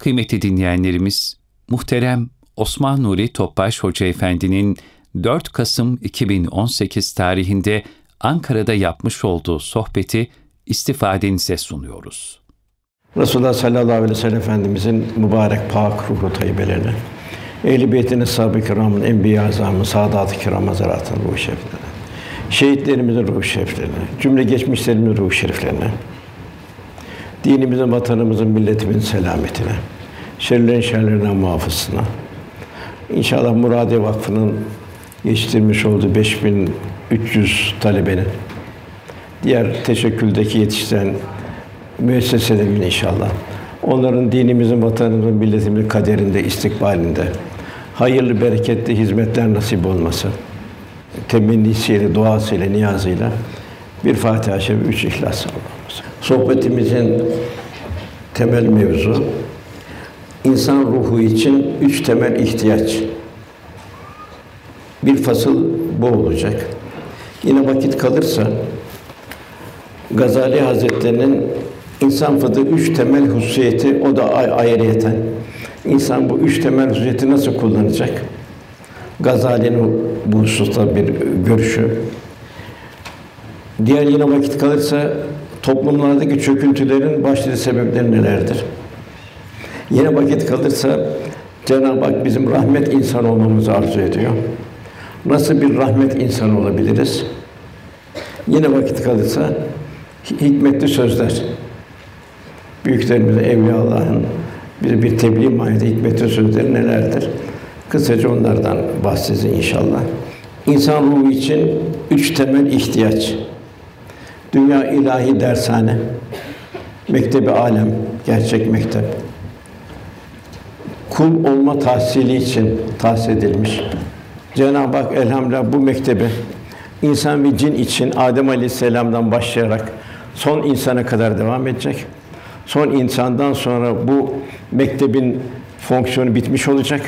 Kıymetli dinleyenlerimiz, muhterem Osman Nuri Topbaş Hoca Efendi'nin 4 Kasım 2018 tarihinde Ankara'da yapmış olduğu sohbeti istifadenize sunuyoruz. Resulullah sallallahu aleyhi ve sellem Efendimizin mübarek pak ruhu tayyibelerine, ehl-i beytin ı kiramın, enbiya azamı, saadat-ı kiram hazaratın ruhu şeriflerine, şehitlerimizin ruhu şeriflerine, cümle geçmişlerimizin ruhu şeriflerine, dinimizin, vatanımızın, milletimizin selametine, şerlerin şerlerinden muhafızına. İnşallah Muradiye Vakfı'nın yetiştirmiş olduğu 5300 talebenin diğer teşekküldeki yetiştiren müesseselerimin inşallah. Onların dinimizin, vatanımızın, milletimizin kaderinde, istikbalinde hayırlı, bereketli hizmetler nasip olması, temennisiyle, duasıyla, niyazıyla bir Fatiha-i Şerif, üç İhlas olmamız. Sohbetimizin temel mevzu insan ruhu için üç temel ihtiyaç. Bir fasıl bu olacak. Yine vakit kalırsa Gazali Hazretleri'nin insan fıtığı üç temel hususiyeti o da ayrıyeten. İnsan bu üç temel hususiyeti nasıl kullanacak? Gazali'nin bu hususta bir görüşü. Diğer yine vakit kalırsa toplumlardaki çöküntülerin başlıca sebepleri nelerdir? Yine vakit kalırsa Cenab-ı Hak bizim rahmet insan olmamızı arzu ediyor. Nasıl bir rahmet insan olabiliriz? Yine vakit kalırsa hikmetli sözler. Büyüklerimizin, evliya Allah'ın bir bir tebliğ manada hikmetli sözleri nelerdir? Kısaca onlardan bahsedeceğiz inşallah. İnsan ruhu için üç temel ihtiyaç. Dünya ilahi dershane, mektebi alem, gerçek mektep. Kul olma tahsili için tahsis edilmiş. Cenab-ı Hak elhamdülillah bu mektebi insan ve cin için Adem Aleyhisselam'dan başlayarak son insana kadar devam edecek. Son insandan sonra bu mektebin fonksiyonu bitmiş olacak.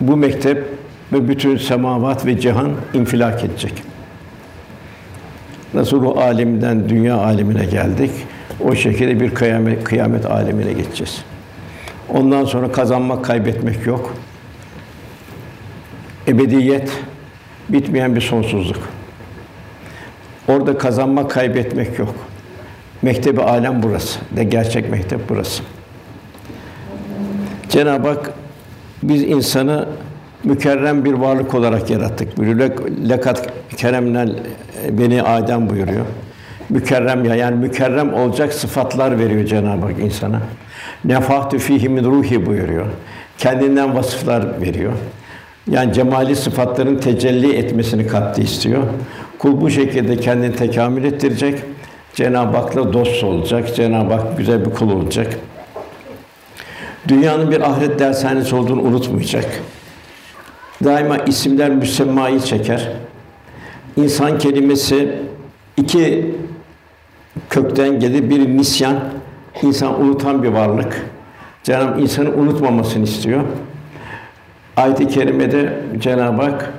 Bu mektep ve bütün semavat ve cihan infilak edecek. Nasıl ruh aleminden dünya alemine geldik, o şekilde bir kıyamet, kıyamet alemine geçeceğiz. Ondan sonra kazanmak, kaybetmek yok. Ebediyet, bitmeyen bir sonsuzluk. Orada kazanmak, kaybetmek yok. Mektebi alem burası. De gerçek mektep burası. Cenab-ı Hak biz insanı mükerrem bir varlık olarak yarattık. Buyuruyor. Lekat keremnel beni Adem buyuruyor. Mükerrem ya yani mükerrem olacak sıfatlar veriyor Cenab-ı Hak insana. Nefahtü fihi min ruhi buyuruyor. Kendinden vasıflar veriyor. Yani cemali sıfatların tecelli etmesini kattı istiyor. Kul bu şekilde kendini tekamül ettirecek. Cenab-ı Hak'la dost olacak. Cenab-ı Hak güzel bir kul olacak. Dünyanın bir ahiret dershanesi olduğunu unutmayacak. Daima isimler müsemmayı çeker. İnsan kelimesi iki kökten gelir. Bir nisyan, insan unutan bir varlık. Cenab-ı insanı unutmamasını istiyor. Ayet-i kerimede Cenab-ı Hak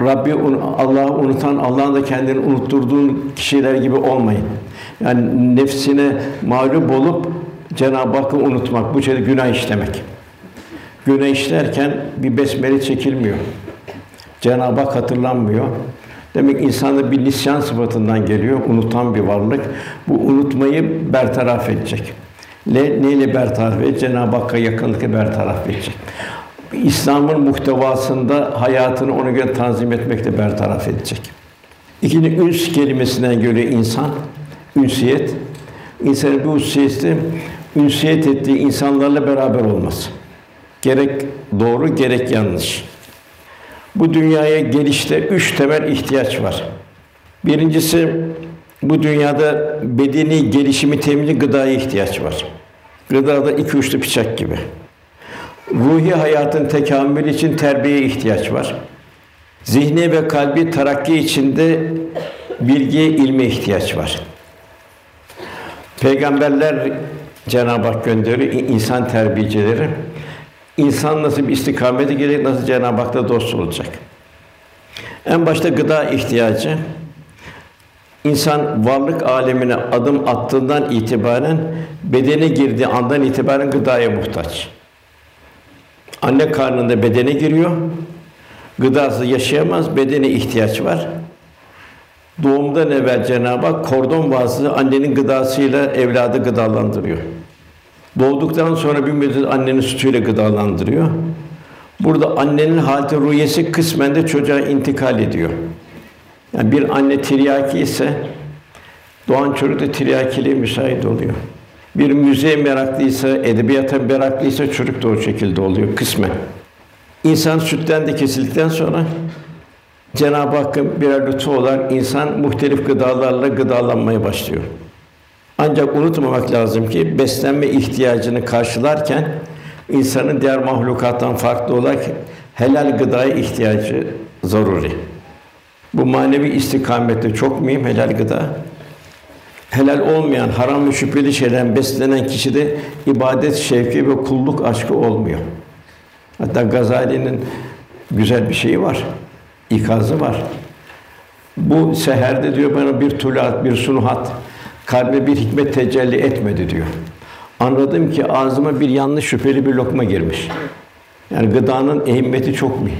Rabbi Allah'ı unutan, Allah'ın da kendini unutturduğun kişiler gibi olmayın. Yani nefsine mağlup olup Cenab-ı Hakk'ı unutmak, bu şeyde günah işlemek. Günah işlerken bir besmele çekilmiyor. Cenab-ı Hak hatırlanmıyor. Demek insanda bir nisyan sıfatından geliyor, unutan bir varlık. Bu unutmayı bertaraf edecek. Ne, neyle bertaraf edecek? Cenab-ı Hakk'a yakınlıkla bertaraf edecek. İslam'ın muhtevasında hayatını ona göre tanzim etmekle bertaraf edecek. İkinci üns kelimesinden göre insan, ünsiyet. İnsanın bu ünsiyeti ünsiyet ettiği insanlarla beraber olması. Gerek doğru gerek yanlış. Bu dünyaya gelişte üç temel ihtiyaç var. Birincisi bu dünyada bedeni gelişimi temini gıdaya ihtiyaç var. Gıda da iki uçlu bıçak gibi. Ruhi hayatın tekamülü için terbiyeye ihtiyaç var. Zihni ve kalbi terakki içinde bilgiye, ilme ihtiyaç var. Peygamberler Cenab-ı Hak gönderiyor insan terbiyecileri. İnsan nasıl bir istikamete gelecek, nasıl Cenab-ı Hak'la dost olacak. En başta gıda ihtiyacı. İnsan varlık alemine adım attığından itibaren bedene girdiği andan itibaren gıdaya muhtaç. Anne karnında bedene giriyor. Gıdasız yaşayamaz, bedene ihtiyaç var. Doğumdan evvel Cenab-ı Hak kordon vasıtası annenin gıdasıyla evladı gıdalandırıyor. Doğduktan sonra bir müddet annenin sütüyle gıdalandırıyor. Burada annenin halde rüyesi kısmen de çocuğa intikal ediyor. Yani bir anne tiryaki ise doğan çocuk da tiryakiliğe müsait oluyor. Bir müziğe meraklıysa, edebiyata meraklıysa çocuk da o şekilde oluyor kısmen. İnsan sütten de kesildikten sonra Cenab-ı Hakk'ın birer lütfu olarak insan muhtelif gıdalarla gıdalanmaya başlıyor. Ancak unutmamak lazım ki beslenme ihtiyacını karşılarken insanın diğer mahlukattan farklı olarak helal gıdaya ihtiyacı zaruri. Bu manevi istikamette çok mühim helal gıda. Helal olmayan, haram ve şüpheli şeylerden beslenen kişide ibadet şevki ve kulluk aşkı olmuyor. Hatta Gazali'nin güzel bir şeyi var, ikazı var. Bu seherde diyor bana bir tulat, bir sunuhat, kalbe bir hikmet tecelli etmedi diyor. Anladım ki ağzıma bir yanlış şüpheli bir lokma girmiş. Yani gıdanın ehemmiyeti çok mühim.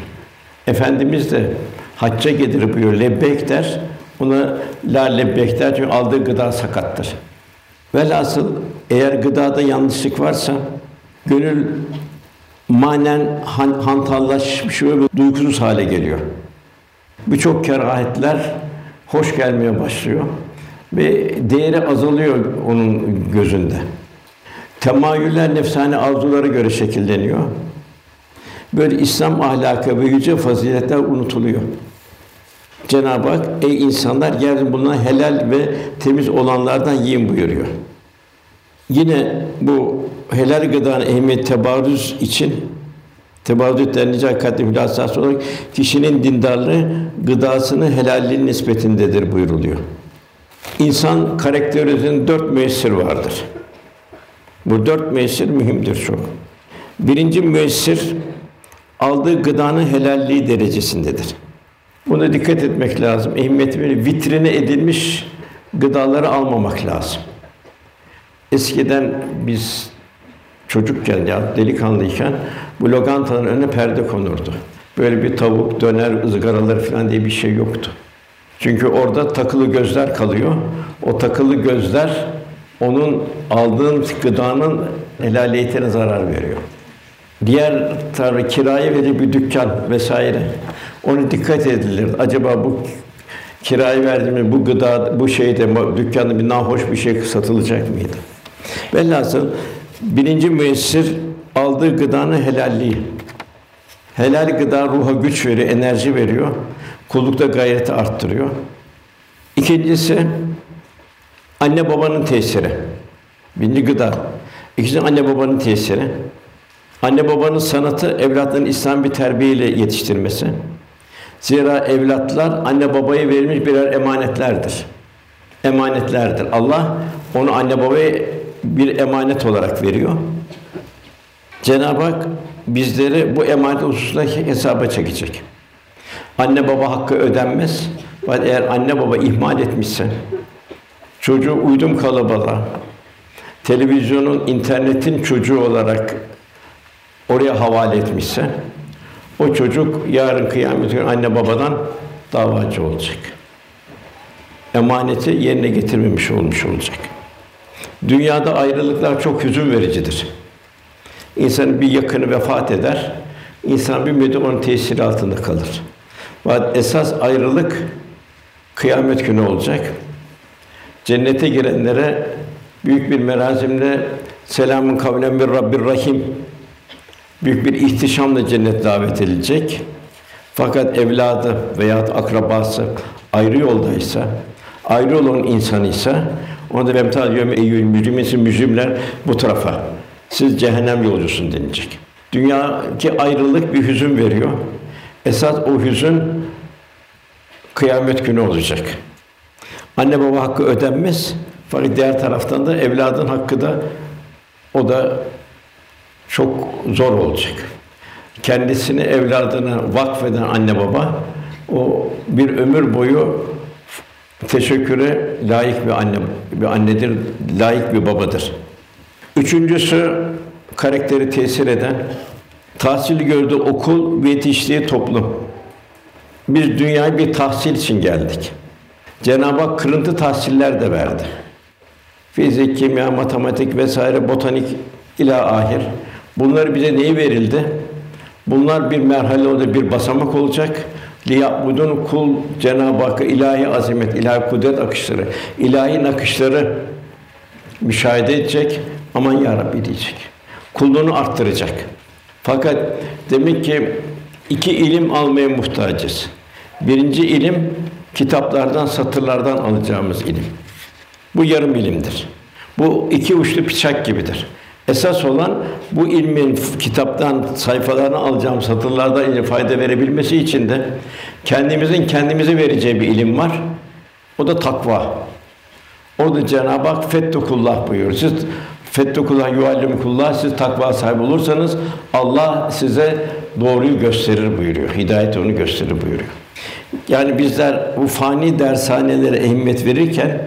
Efendimiz de hacca gelir buyuruyor, lebbeyk der. Ona la lebbeyk der çünkü aldığı gıda sakattır. Velhasıl eğer gıdada yanlışlık varsa gönül manen han, hantallaşmış ve duygusuz hale geliyor. Birçok kerahetler hoş gelmeye başlıyor ve değeri azalıyor onun gözünde. Temayüller nefsane arzulara göre şekilleniyor. Böyle İslam ahlakı ve yüce faziletler unutuluyor. Cenab-ı Hak ey insanlar yeryüzünde bulunan helal ve temiz olanlardan yiyin buyuruyor. Yine bu helal gıdanın ehemmiyet tebarüz için tebarüz denilecek hakikati hülasası olarak kişinin dindarlığı gıdasını helalliğin nispetindedir buyuruluyor. İnsan karakterizinin dört müessir vardır. Bu dört müessir mühimdir çok. Birinci müessir aldığı gıdanın helalliği derecesindedir. Buna dikkat etmek lazım. Böyle vitrine edilmiş gıdaları almamak lazım. Eskiden biz çocukken ya delikanlıyken bu lokantaların önüne perde konurdu. Böyle bir tavuk, döner, ızgaraları falan diye bir şey yoktu. Çünkü orada takılı gözler kalıyor. O takılı gözler onun aldığın gıdanın helaliyetine zarar veriyor. Diğer tarafı kiraya verilip bir dükkan vesaire. Onu dikkat edilir. Acaba bu kiraya verdiğimiz bu gıda, bu şeyde dükkanda bir nahoş bir şey satılacak mıydı? Velhasıl birinci müessir aldığı gıdanın helalliği. Helal gıda ruha güç veriyor, enerji veriyor. Kullukta gayreti arttırıyor. İkincisi anne babanın tesiri. Birinci gıda. İkincisi anne babanın tesiri. Anne babanın sanatı evlatların İslam bir terbiyeyle yetiştirmesi. Zira evlatlar anne babaya verilmiş birer emanetlerdir. Emanetlerdir. Allah onu anne babaya bir emanet olarak veriyor. Cenab-ı Hak bizleri bu emanet hususunda hesaba çekecek. Anne baba hakkı ödenmez. Eğer anne baba ihmal etmişse, çocuğu uydum kalabalığa, televizyonun, internetin çocuğu olarak oraya havale etmişse, o çocuk yarın kıyamet günü anne babadan davacı olacak. Emaneti yerine getirmemiş olmuş olacak. Dünyada ayrılıklar çok hüzün vericidir. İnsanın bir yakını vefat eder, insan bir müddet onun tesiri altında kalır. Fakat esas ayrılık kıyamet günü olacak. Cennete girenlere büyük bir merazimle selamun kavlen bir Rabbir Rahim büyük bir ihtişamla cennet davet edilecek. Fakat evladı veya akrabası ayrı yoldaysa, ayrı olan insanıysa ona da vemtâ diyorum eyyül mücrimesin mücrimler bu tarafa. Siz cehennem yolcusun denilecek. Dünyadaki ayrılık bir hüzün veriyor. Esas o hüzün kıyamet günü olacak. Anne baba hakkı ödenmez. Fakat diğer taraftan da evladın hakkı da o da çok zor olacak. Kendisini evladına vakfeden anne baba o bir ömür boyu teşekküre layık bir anne, bir annedir, layık bir babadır. Üçüncüsü karakteri tesir eden, tahsil gördüğü okul ve yetiştiği toplum. Biz dünyaya bir tahsil için geldik. Cenab-ı Hak kırıntı tahsiller de verdi. Fizik, kimya, matematik vesaire, botanik ila ahir. Bunlar bize neyi verildi? Bunlar bir merhale olacak, bir basamak olacak. Liyabudun kul Cenab-ı Hakk'a ilahi azamet, ilahi kudret akışları, ilahi nakışları müşahede edecek. Aman ya Rabbi diyecek. Kulluğunu arttıracak. Fakat demek ki iki ilim almaya muhtacız. Birinci ilim kitaplardan, satırlardan alacağımız ilim. Bu yarım ilimdir. Bu iki uçlu bıçak gibidir. Esas olan bu ilmin kitaptan sayfalarını alacağım satırlardan ile fayda verebilmesi için de kendimizin kendimize vereceği bir ilim var. O da takva. O da Cenab-ı Hak fettukullah buyuruyor. Siz fettukullah yuallimukullah siz takva sahibi olursanız Allah size doğruyu gösterir buyuruyor. Hidayet onu gösterir buyuruyor. Yani bizler bu fani dershanelere ehemmiyet verirken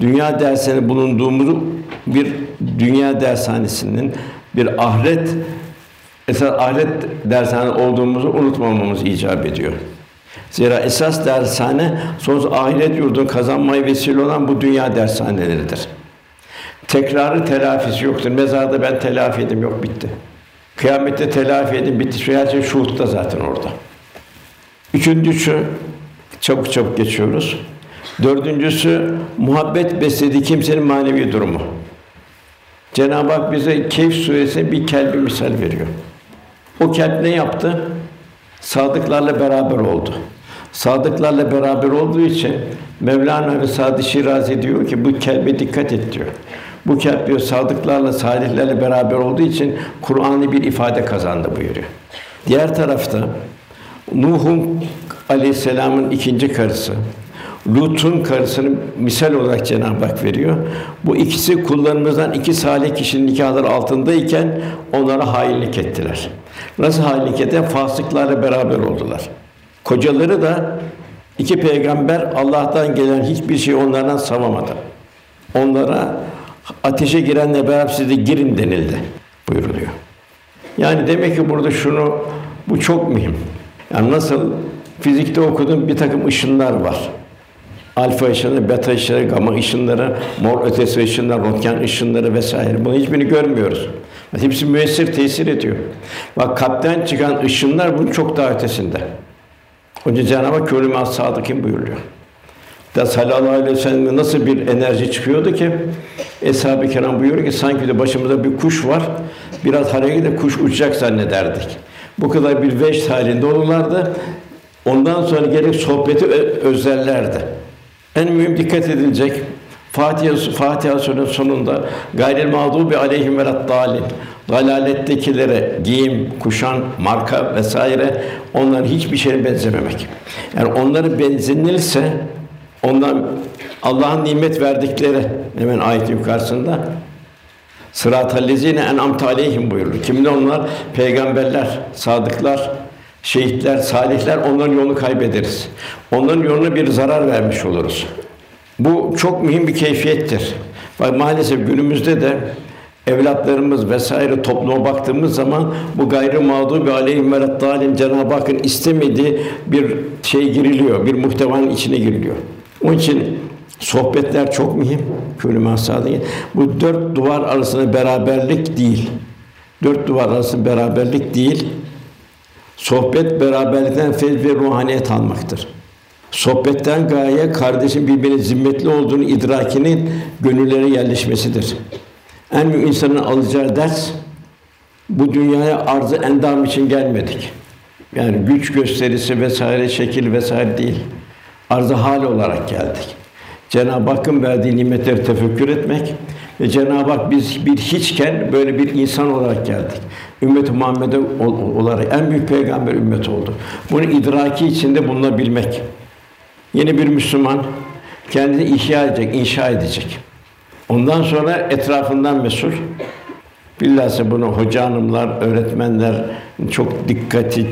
dünya dershanesi bulunduğumuz bir dünya dershanesinin bir ahiret esas ahiret dershane olduğumuzu unutmamamız icap ediyor. Zira esas dershane sonsuz ahiret yurdunu kazanmaya vesile olan bu dünya dershaneleridir. Tekrarı telafisi yoktur. Mezarda ben telafi edim yok bitti. Kıyamette telafi edin bitti. Şu her şey şuhutta zaten orada. Üçüncüsü çabuk çabuk geçiyoruz. Dördüncüsü muhabbet beslediği kimsenin manevi durumu. Cenab-ı Hak bize Kehf suresinde bir kelbi misal veriyor. O kelp ne yaptı? Sadıklarla beraber oldu. Sadıklarla beraber olduğu için Mevlana ve Sadi Şirazi diyor ki bu kelbe dikkat et diyor. Bu kelp diyor sadıklarla, salihlerle beraber olduğu için Kur'an'ı bir ifade kazandı buyuruyor. Diğer tarafta Nuh'un Aleyhisselam'ın ikinci karısı, Lut'un karısını misal olarak Cenab-ı Hak veriyor. Bu ikisi kullarımızdan iki salih kişinin nikahları altındayken onlara hainlik ettiler. Nasıl hainlik ettiler? Fasıklarla beraber oldular. Kocaları da iki peygamber Allah'tan gelen hiçbir şey onlardan savamadı. Onlara ateşe girenle beraber siz de girin denildi buyuruluyor. Yani demek ki burada şunu bu çok mühim. Yani nasıl fizikte okudum bir takım ışınlar var. Alfa ışını, beta ışını, gama ışınları, mor ötesi ışınlar, röntgen ışınları vesaire. Bunu hiçbirini görmüyoruz. Hepsi müessir tesir ediyor. Bak kalpten çıkan ışınlar bunun çok daha ötesinde. Onun için Cenab-ı Hak kölüm as sadıkîn buyuruyor. Da sallallahu aleyhi ve sellem nasıl bir enerji çıkıyordu ki Eshab-ı Kiram buyuruyor ki sanki de başımızda bir kuş var. Biraz hareket de kuş uçacak zannederdik. Bu kadar bir veş halinde olurlardı. Ondan sonra gerek sohbeti özlerlerdi. En mühim dikkat edilecek Fatiha Fatiha Suresi'nin sonunda gayril mağdubi aleyhim ve dalin dalalettekilere giyim, kuşan, marka vesaire onların hiçbir şeye benzememek. Yani onları benzenilse ondan Allah'ın nimet verdikleri hemen ayet yukarısında Sırat-ı lezine en'amte aleyhim buyurur. Kimde onlar? Peygamberler, sadıklar, şehitler, salihler onların yolunu kaybederiz. Onların yoluna bir zarar vermiş oluruz. Bu çok mühim bir keyfiyettir. Bak maalesef günümüzde de evlatlarımız vesaire topluma baktığımız zaman bu gayrı mağdubi aleyhim ve Cenab-ı Hakk'ın istemediği bir şey giriliyor, bir muhtevanın içine giriliyor. Onun için sohbetler çok mühim. Külü masadı. Bu dört duvar arasında beraberlik değil. Dört duvar arasında beraberlik değil. Sohbet beraberlikten feyz ve ruhaniyet almaktır. Sohbetten gaye kardeşin birbirine zimmetli olduğunu idrakinin gönüllere yerleşmesidir. En büyük insanın alacağı ders bu dünyaya arzı endam için gelmedik. Yani güç gösterisi vesaire şekil vesaire değil. Arzı hal olarak geldik. Cenab-ı Hakk'ın verdiği nimetleri tefekkür etmek ve Cenab-ı Hak biz bir hiçken böyle bir insan olarak geldik. Ümmet-i Muhammed'e olarak en büyük peygamber ümmet oldu. Bunu idraki içinde bulunabilmek. Yeni bir Müslüman kendini ihya edecek, inşa edecek. Ondan sonra etrafından mesul. Bilhassa bunu hoca hanımlar, öğretmenler çok dikkati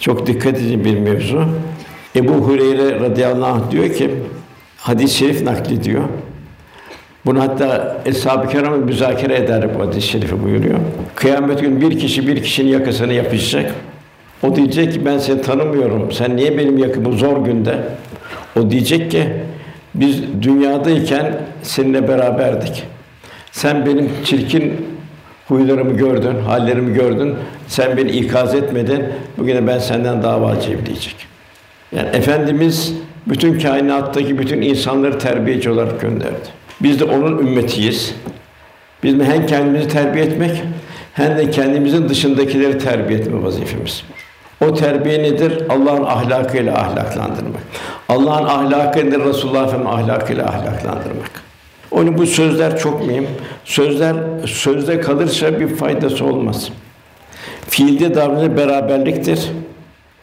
çok dikkat edin bir mevzu. Ebu Hureyre radıyallahu anh diyor ki hadis-i şerif naklediyor. Bunu hatta Eshab-ı Kiram müzakere eder bu hadis-i şerifi buyuruyor. Kıyamet günü bir kişi bir kişinin yakasını yapışacak. O diyecek ki ben seni tanımıyorum. Sen niye benim yakımı zor günde? O diyecek ki biz dünyadayken seninle beraberdik. Sen benim çirkin huylarımı gördün, hallerimi gördün. Sen beni ikaz etmedin. Bugün de ben senden davacıyım diyecek. Yani efendimiz bütün kainattaki bütün insanları terbiyeci olarak gönderdi. Biz de onun ümmetiyiz. Biz hem kendimizi terbiye etmek hem de kendimizin dışındakileri terbiye etme vazifemiz. O terbiye nedir? Allah'ın ahlakıyla ahlaklandırmak. Allah'ın ahlakı nedir? Resulullah Efendimiz ahlakıyla ahlaklandırmak. Onun bu sözler çok mühim. Sözler sözde kalırsa bir faydası olmaz. Fiilde davranış beraberliktir.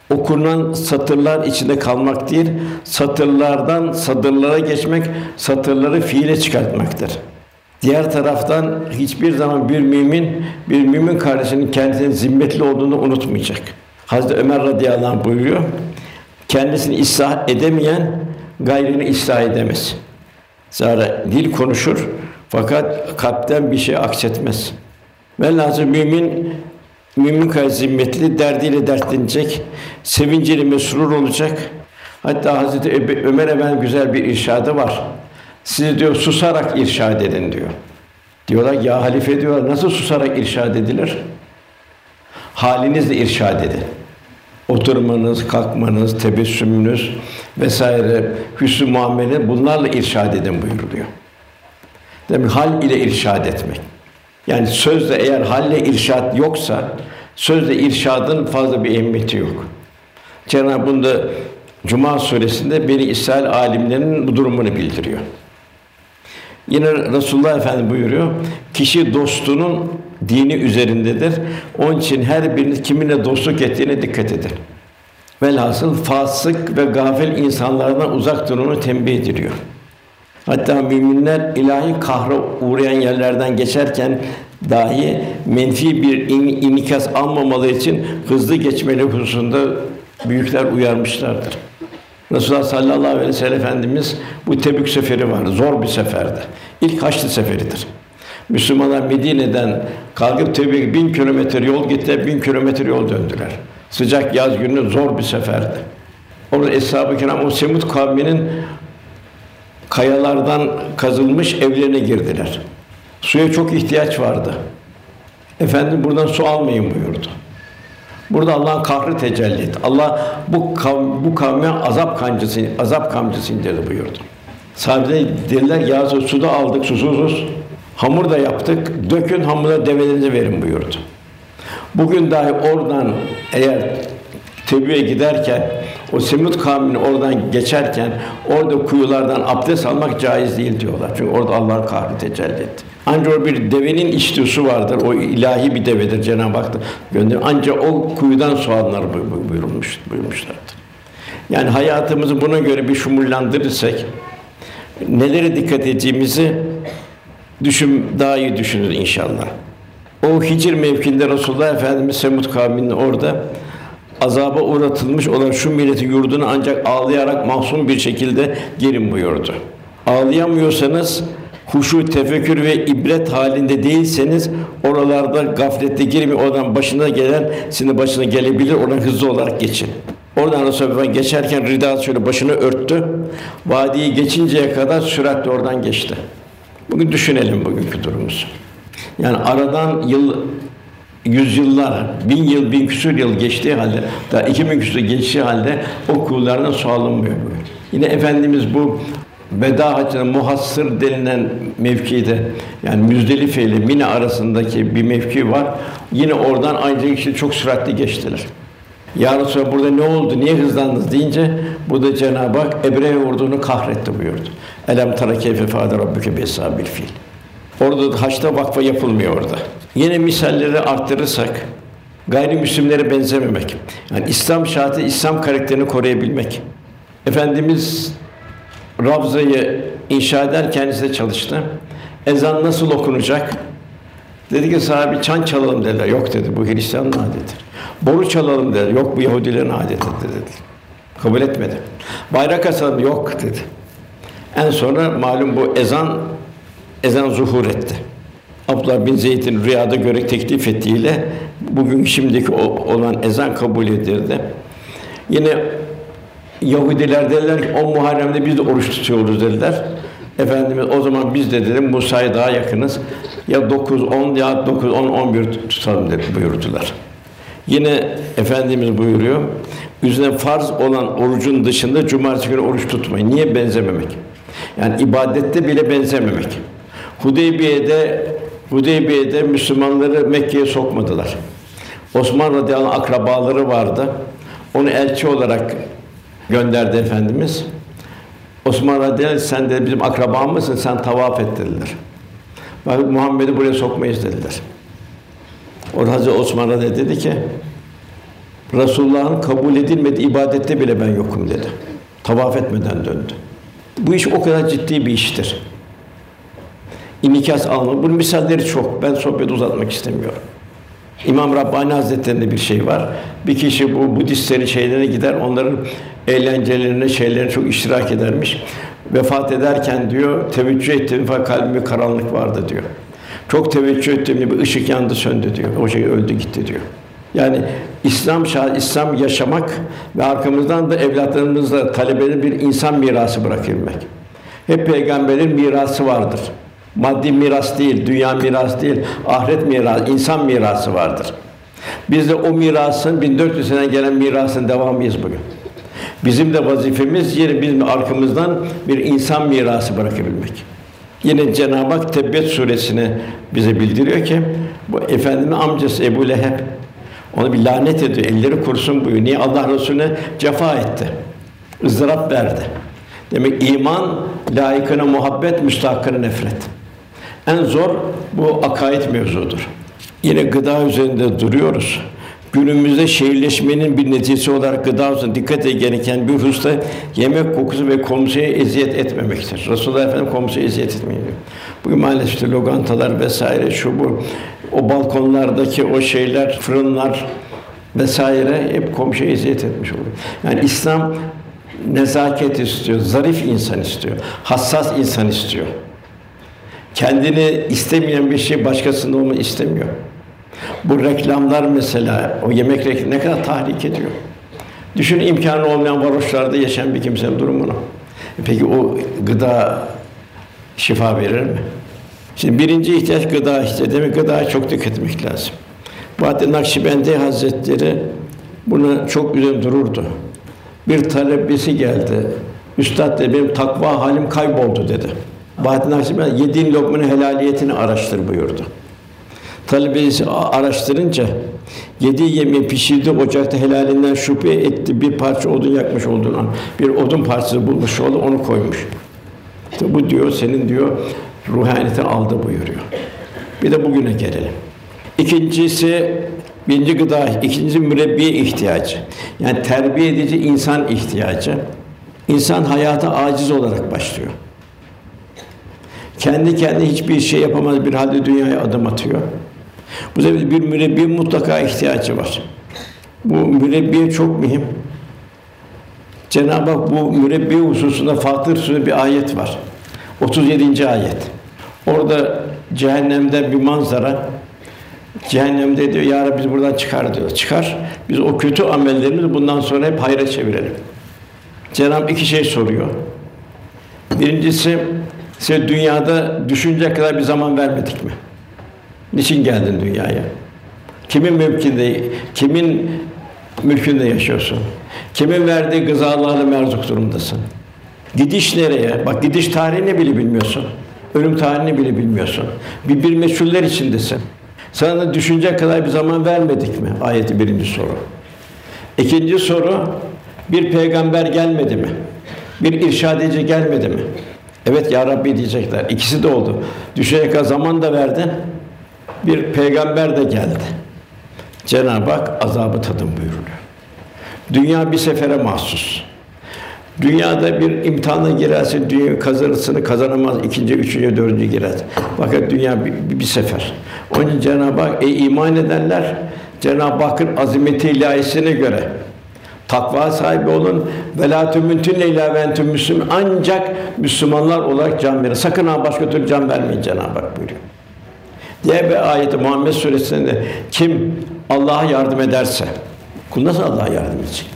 Okunan satırlar içinde kalmak değil, satırlardan satırlara geçmek, satırları fiile çıkartmaktır. Diğer taraftan hiçbir zaman bir mümin bir mümin kardeşinin kendisinin zimmetli olduğunu unutmayacak. Hazreti Ömer radıyallahu anh buyuruyor. Kendisini ıslah edemeyen gayrini ıslah edemez. Zara dil konuşur fakat kalpten bir şey aksetmez. Velhâsıl mümin mümin kadar zimmetli, derdiyle dertlenecek, sevinciyle mesrur olacak. Hatta Hazreti Ömer Efendi güzel bir irşadı var. Sizi diyor susarak irşad edin diyor. Diyorlar ya halife diyorlar nasıl susarak irşad edilir? Halinizle irşad edin. Oturmanız, kalkmanız, tebessümünüz vesaire hüsnü muamele bunlarla irşad edin buyuruluyor. Demek hal ile irşad etmek. Yani sözle eğer halle irşad yoksa sözle irşadın fazla bir ehemmiyeti yok. Cenab-ı bunda Cuma suresinde Beni İsrail alimlerinin bu durumunu bildiriyor. Yine Resulullah Efendi buyuruyor, kişi dostunun dini üzerindedir. Onun için her biriniz kiminle dostluk ettiğine dikkat edin. Velhasıl fasık ve gafil insanlardan uzak durunu tembih ediliyor. Hatta müminler ilahi kahra uğrayan yerlerden geçerken dahi menfi bir in, inikas almamaları için hızlı geçmeli hususunda büyükler uyarmışlardır. Resulullah sallallahu aleyhi ve sellem Efendimiz bu Tebük seferi vardı. Zor bir seferdi. İlk Haçlı seferidir. Müslümanlar Medine'den kalkıp Tebük'e bin kilometre yol gittiler, bin kilometre yol döndüler. Sıcak yaz günü zor bir seferdi. Orada Eshab-ı Kiram o Semud kavminin kayalardan kazılmış evlerine girdiler. Suya çok ihtiyaç vardı. Efendim buradan su almayın buyurdu. Burada Allah'ın kahrı tecelli etti. Allah bu kavm, bu kavme azap kancısı, azap kamçısı indirdi buyurdu. Sadece dediler ya suda aldık susuzuz. Hamur da yaptık. Dökün hamura develerinize verin buyurdu. Bugün dahi oradan eğer Tebü'ye giderken o Semud kavmini oradan geçerken orada kuyulardan abdest almak caiz değil diyorlar. Çünkü orada Allah'ın kahrı tecelli etti. Ancak bir devenin içtiği su vardır. O ilahi bir devedir Cenab-ı Hak gönder. Ancak o kuyudan su alınır buyurulmuş buyurmuşlardı. Yani hayatımızı buna göre bir şumullandırırsak nelere dikkat edeceğimizi düşün daha iyi düşünür inşallah. O Hicr mevkinde Resulullah Efendimiz Semud kavminin orada azaba uğratılmış olan şu milletin yurduna ancak ağlayarak mahzun bir şekilde girin buyurdu. Ağlayamıyorsanız huşu, tefekkür ve ibret halinde değilseniz oralarda gaflette girmeyin. Oradan başına gelen sizin başına gelebilir. Oradan hızlı olarak geçin. Oradan Resulullah geçerken rida şöyle başını örttü. Vadiyi geçinceye kadar süratle oradan geçti. Bugün düşünelim bugünkü durumumuzu. Yani aradan yıl yüzyıllar, bin yıl, bin küsur yıl geçtiği halde, daha iki bin küsur geçtiği halde o alınmıyor bugün. Yine Efendimiz bu Veda Haccı'nın muhassır denilen mevkide yani Müzdelife ile Mine arasındaki bir mevki var. Yine oradan aynı kişi çok süratli geçtiler. Ya Resulallah burada ne oldu, niye hızlandınız deyince bu da Cenab-ı Hak Ebrehe ordunu kahretti buyurdu. Elem tara keyfe fâde rabbuke besabil fil. Orada da haçta vakfa yapılmıyor orada. Yine misalleri arttırırsak gayrimüslimlere benzememek. Yani İslam şartı İslam karakterini koruyabilmek. Efendimiz Ravza'yı inşa eder kendisi çalıştı. Ezan nasıl okunacak? Dedi ki sahibi çan çalalım dediler. Yok dedi bu Hristiyanın adetidir. Boru çalalım dediler. Yok bu Yahudilerin adetidir dedi. Kabul etmedi. Bayrak asalım yok dedi. En sonra malum bu ezan ezan zuhur etti. Abdullah bin Zeyd'in rüyada görerek teklif ettiğiyle bugün şimdiki olan ezan kabul edildi. Yine Yahudiler dediler ki o Muharrem'de biz de oruç tutuyoruz dediler. Efendimiz o zaman biz de dedim Musa'ya daha yakınız. Ya 9 10 ya 9 10 11 tutalım dedi buyurdular. Yine efendimiz buyuruyor. Üzerine farz olan orucun dışında cumartesi günü oruç tutmayın. Niye benzememek? Yani ibadette bile benzememek. Hudeybiye'de Hudeybiye'de Müslümanları Mekke'ye sokmadılar. Osman radıyallahu anh akrabaları vardı. Onu elçi olarak gönderdi efendimiz. Osman radıyallahu anh, sen de bizim akrabamızsın, sen tavaf et dediler. Muhammed'i buraya sokmayız dediler. O Hazreti Osman radıyallahu dedi ki Resulullah'ın kabul edilmediği ibadette bile ben yokum dedi. Tavaf etmeden döndü. Bu iş o kadar ciddi bir iştir. İnikas alma. Bunun misalleri çok. Ben sohbeti uzatmak istemiyorum. İmam Rabbani Hazretleri'nde bir şey var. Bir kişi bu Budistlerin şeylerine gider, onların eğlencelerine, şeylerine çok iştirak edermiş. Vefat ederken diyor, teveccüh ettim fakat kalbimde karanlık vardı diyor. Çok teveccüh ettim bir ışık yandı söndü diyor. O şey öldü gitti diyor. Yani İslam İslam yaşamak ve arkamızdan da evlatlarımızla talebeleri bir insan mirası bırakabilmek. Hep peygamberin mirası vardır. Maddi miras değil, dünya miras değil, ahiret mirası, insan mirası vardır. Biz de o mirasın 1400 sene gelen mirasın devamıyız bugün. Bizim de vazifemiz yine bizim arkamızdan bir insan mirası bırakabilmek. Yine Cenab-ı Hak Tebbet suresine bize bildiriyor ki bu efendimin amcası Ebu Leheb onu bir lanet ediyor. Elleri kursun buyuruyor. Niye Allah Resulüne cefa etti? ızdırap verdi. Demek iman layıkına muhabbet, müstahakkına nefret. En zor bu akaid mevzudur. Yine gıda üzerinde duruyoruz. Günümüzde şehirleşmenin bir neticesi olarak gıda üzerinde dikkat gereken bir hususta yemek kokusu ve komşuya eziyet etmemektir. Resulullah Efendimiz komşuya eziyet etmeyin. Bugün maalesef işte lokantalar vesaire şu bu o balkonlardaki o şeyler, fırınlar vesaire hep komşuya eziyet etmiş oluyor. Yani İslam nezaket istiyor, zarif insan istiyor, hassas insan istiyor. Kendini istemeyen bir şey başkasında olma istemiyor. Bu reklamlar mesela, o yemek reklamı ne kadar tahrik ediyor. Düşün imkanı olmayan varoşlarda yaşayan bir kimsenin durumunu. Peki o gıda şifa verir mi? Şimdi birinci ihtiyaç gıda işte. Demek gıdaya çok dikkat etmek lazım. Bahattin Nakşibendi Hazretleri buna çok güzel dururdu. Bir talebesi geldi. Üstad dedi, benim takva halim kayboldu dedi. Bahattin Nakşibendi yediğin lokmanın helaliyetini araştır buyurdu. Talebesi araştırınca yediği yemeği pişirdi ocakta helalinden şüphe etti bir parça odun yakmış olduğunu bir odun parçası bulmuş oldu onu koymuş. İşte bu diyor senin diyor ruhaniyeti aldı buyuruyor. Bir de bugüne gelelim. İkincisi birinci gıda, ikincisi mürebbiye ihtiyacı. Yani terbiye edici insan ihtiyacı. İnsan hayata aciz olarak başlıyor. Kendi kendine hiçbir şey yapamaz bir halde dünyaya adım atıyor. Bu sebeple bir mürebbiye mutlaka ihtiyacı var. Bu mürebbiye çok mühim. Cenab-ı Hak bu mürebbiye hususunda Fatır Suresi bir ayet var. 37. ayet. Orada cehennemde bir manzara. Cehennemde diyor, Ya Rabbi biz buradan çıkar diyor. Çıkar. Biz o kötü amellerimizi bundan sonra hep hayra çevirelim. Cenab-ı iki şey soruyor. Birincisi, size dünyada düşünecek kadar bir zaman vermedik mi? Niçin geldin dünyaya? Kimin mülkünde, kimin mülkünde yaşıyorsun? Kimin verdiği gızalarla merzuk durumdasın? Gidiş nereye? Bak gidiş tarihini bile bilmiyorsun. Ölüm tarihini bile bilmiyorsun. Bir bir meçhuller içindesin. Sana düşünecek kadar bir zaman vermedik mi? Ayeti birinci soru. İkinci soru, bir peygamber gelmedi mi? Bir irşad edici gelmedi mi? Evet ya Rabbi diyecekler. İkisi de oldu. Düşecek kadar zaman da verdin. Bir peygamber de geldi. Cenab-ı Hak azabı tadın buyuruyor. Dünya bir sefere mahsus. Dünyada bir imtihana girerse dünya kazanırsını kazanamaz. ikinci, üçüncü, dördüncü girer. Fakat dünya bir, bir, sefer. Onun Cenab-ı Hak ey iman edenler Cenab-ı Hakk'ın azimeti ilahisine göre Takva sahibi olun. Ve la tümüntünne entüm müslüm. Ancak Müslümanlar olarak can verin. Sakın ha başka türlü can vermeyin Cenab-ı Hak buyuruyor. Diğer bir ayeti Muhammed Suresi'nde kim Allah'a yardım ederse, kul nasıl Allah'a yardım edecek?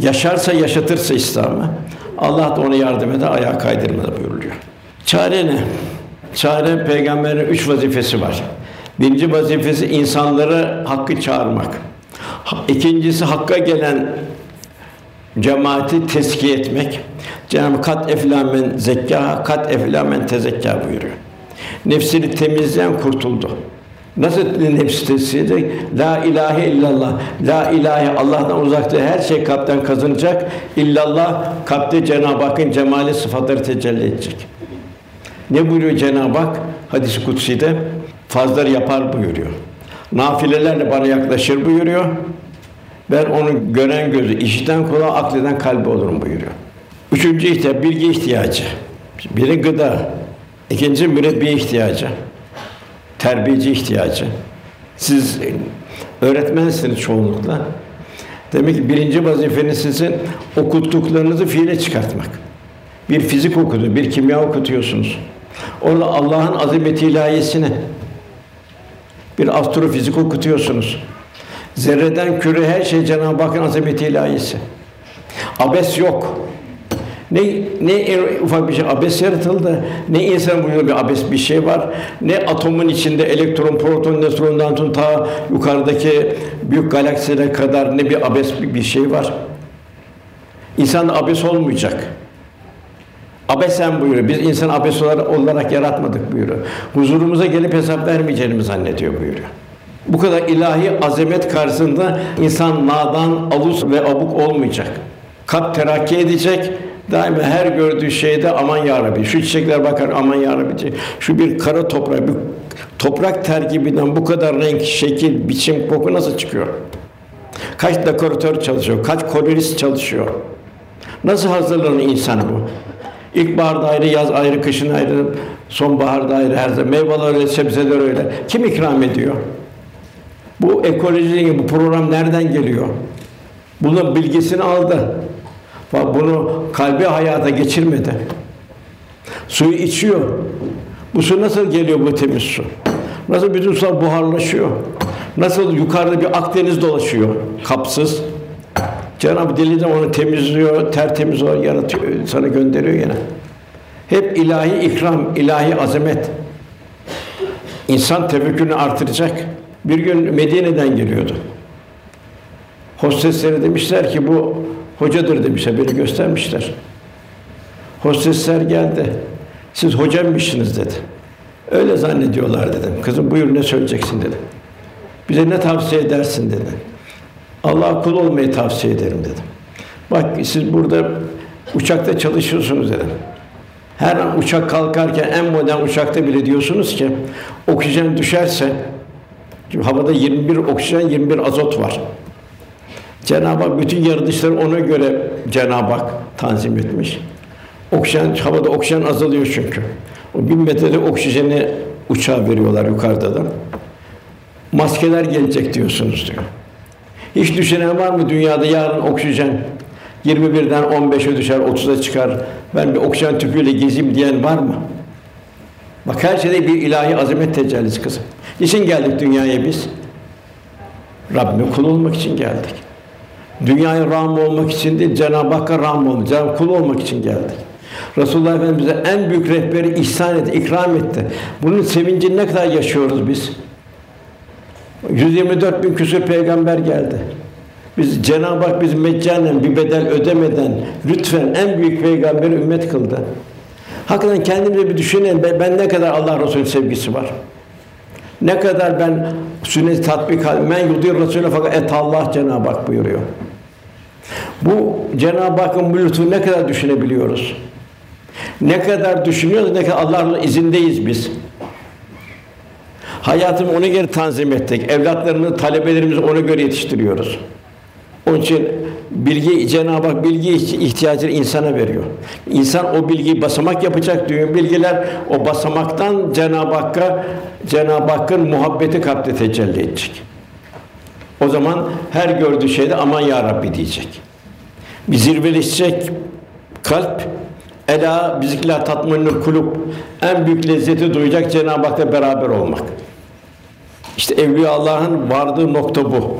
Yaşarsa, yaşatırsa İslam'ı, Allah da ona yardım eder, ayağa kaydırmada buyuruluyor. Çare ne? Çare peygamberin üç vazifesi var. Birinci vazifesi insanları hakkı çağırmak. İkincisi hakka gelen cemaati teskiye etmek. Cenab-ı kat eflamen zekka, kat eflamen tezekka buyuruyor. Nefsini temizleyen kurtuldu. Nasıl nefsi tesiri? La ilahe illallah. La ilahe Allah'tan uzakta her şey kalpten kazanacak. İllallah kalpte Cenab-ı Hakk'ın cemali sıfatları tecelli edecek. Ne buyuruyor Cenab-ı Hak? Hadis-i kutsi'de fazları yapar buyuruyor. Nafilelerle bana yaklaşır buyuruyor. Ben onu gören gözü, işiten kulağı, akleden kalbi olurum buyuruyor. Üçüncü ihtiyaç, bilgi ihtiyacı. Biri gıda, ikinci mürebbiye ihtiyacı, terbiyeci ihtiyacı. Siz öğretmensiniz çoğunlukla. Demek ki birinci vazifeniz sizin okuttuklarınızı fiile çıkartmak. Bir fizik okudu, bir kimya okutuyorsunuz. Orada Allah'ın azameti ilahiyesini bir astrofizik okutuyorsunuz. Zerreden küre her şey Cenab-ı Hakk'ın azameti ilahisi. Abes yok. Ne ne en ufak bir şey abes yaratıldı. Ne insan vücudunda bir abes bir şey var. Ne atomun içinde elektron, proton, nötrondan tut ta yukarıdaki büyük galaksilere kadar ne bir abes bir, şey var. İnsan abes olmayacak. Abesen buyuruyor. Biz insan abes olarak yaratmadık buyuruyor. Huzurumuza gelip hesap vermeyeceğini zannediyor buyuruyor. Bu kadar ilahi azamet karşısında insan nadan, alus ve abuk olmayacak. Kalp terakki edecek. Daima her gördüğü şeyde aman ya Rabbi. Şu çiçekler bakar aman ya Rabbi. Şu bir kara toprak, bir toprak terkibinden bu kadar renk, şekil, biçim, koku nasıl çıkıyor? Kaç dekoratör çalışıyor, kaç kolorist çalışıyor? Nasıl hazırlanır insan bu? İlkbaharda ayrı, yaz ayrı, kışın ayrı, sonbaharda ayrı, her zaman meyveler öyle, sebzeler öyle. Kim ikram ediyor? Bu ekoloji bu program nereden geliyor? Bunun bilgisini aldı. Bunu kalbi hayata geçirmedi. Suyu içiyor. Bu su nasıl geliyor bu temiz su? Nasıl bütün sular buharlaşıyor? Nasıl yukarıda bir Akdeniz dolaşıyor kapsız? Cenab-ı Dili'den onu temizliyor, tertemiz olarak yaratıyor, sana gönderiyor yine. Hep ilahi ikram, ilahi azamet. İnsan tefekkürünü artıracak. Bir gün Medine'den geliyordu. Hostesleri demişler ki bu hocadır demişler, beni göstermişler. Hostesler geldi. Siz hocammışsınız dedi. Öyle zannediyorlar dedim. Kızım buyur ne söyleyeceksin dedim. Bize ne tavsiye edersin dedi. Allah'a kul olmayı tavsiye ederim dedim. Bak siz burada uçakta çalışıyorsunuz dedim. Her an uçak kalkarken en modern uçakta bile diyorsunuz ki oksijen düşerse Şimdi havada 21 oksijen, 21 azot var. Cenab-ı Hak bütün yaratışları ona göre Cenab-ı Hak tanzim etmiş. Oksijen, havada oksijen azalıyor çünkü. O bin metrede oksijeni uçağa veriyorlar yukarıda da. Maskeler gelecek diyorsunuz diyor. Hiç düşünen var mı dünyada yarın oksijen 21'den 15'e düşer, 30'a çıkar. Ben bir oksijen tüpüyle gezeyim diyen var mı? Bak her şeyde bir ilahi azamet tecellisi kızım. Niçin geldik dünyaya biz? Rabbime kul olmak için geldik. Dünyaya rağm olmak için değil, Cenab-ı Hakk'a rağm olmak, Cenab-ı kul olmak için geldik. Resulullah Efendimiz bize en büyük rehberi ihsan etti, ikram etti. Bunun sevincini ne kadar yaşıyoruz biz? 124 bin küsur peygamber geldi. Biz Cenab-ı Hak biz meccanen bir bedel ödemeden lütfen en büyük peygamberi ümmet kıldı. Hakikaten kendimize bir düşünelim. Ben, ben ne kadar Allah Resulü sevgisi var. Ne kadar ben sünneti tatbik men yudir Resulü fakat et Allah Cenab-ı Hak buyuruyor. Bu Cenab-ı Hakk'ın bu lütfunu ne kadar düşünebiliyoruz? Ne kadar düşünüyoruz, ne kadar Allah'ın izindeyiz biz. Hayatımı ona göre tanzim ettik. Evlatlarımızı, talebelerimizi ona göre yetiştiriyoruz. Onun için bilgi Cenab-ı Hak bilgi ihtiyacını insana veriyor. İnsan o bilgiyi basamak yapacak diyor. Bilgiler o basamaktan Cenab-ı Hakk'a Cenab-ı Hakk'ın muhabbeti kalpte tecelli edecek. O zaman her gördüğü şeyde aman ya Rabbi diyecek. Bir zirveleşecek kalp Ela bizikla tatminül kulub. En büyük lezzeti duyacak Cenab-ı Hak'la beraber olmak. İşte Evliya Allah'ın vardığı nokta bu.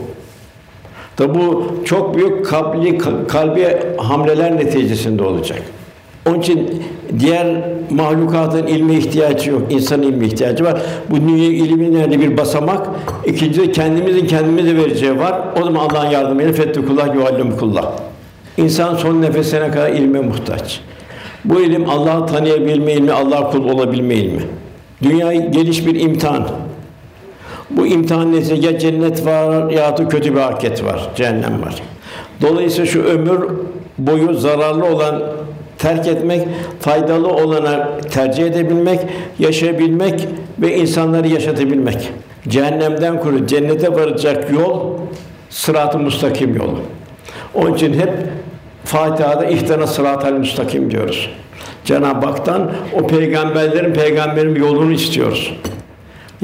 Da bu çok büyük kalbi, kalbi hamleler neticesinde olacak. Onun için diğer mahlukatın ilme ihtiyacı yok. İnsan ilme ihtiyacı var. Bu dünya ilmin nerede bir basamak. İkincisi kendimizin kendimize vereceği var. O zaman Allah'ın yardımıyla fettekullah yuallimukullah. İnsan son nefesine kadar ilme muhtaç. Bu ilim Allah'ı tanıyabilme ilmi, Allah kul olabilme ilmi. Dünya geliş bir imtihan. Bu imtihan neticesinde ya cennet var ya da kötü bir ahiret var, cehennem var. Dolayısıyla şu ömür boyu zararlı olan terk etmek, faydalı olana tercih edebilmek, yaşayabilmek ve insanları yaşatabilmek. Cehennemden kuru cennete varacak yol sırat-ı müstakim yolu. Onun için hep Fatiha'da ihtana sıratel müstakim diyoruz. Cenab-ı Hak'tan o peygamberlerin peygamberin yolunu istiyoruz.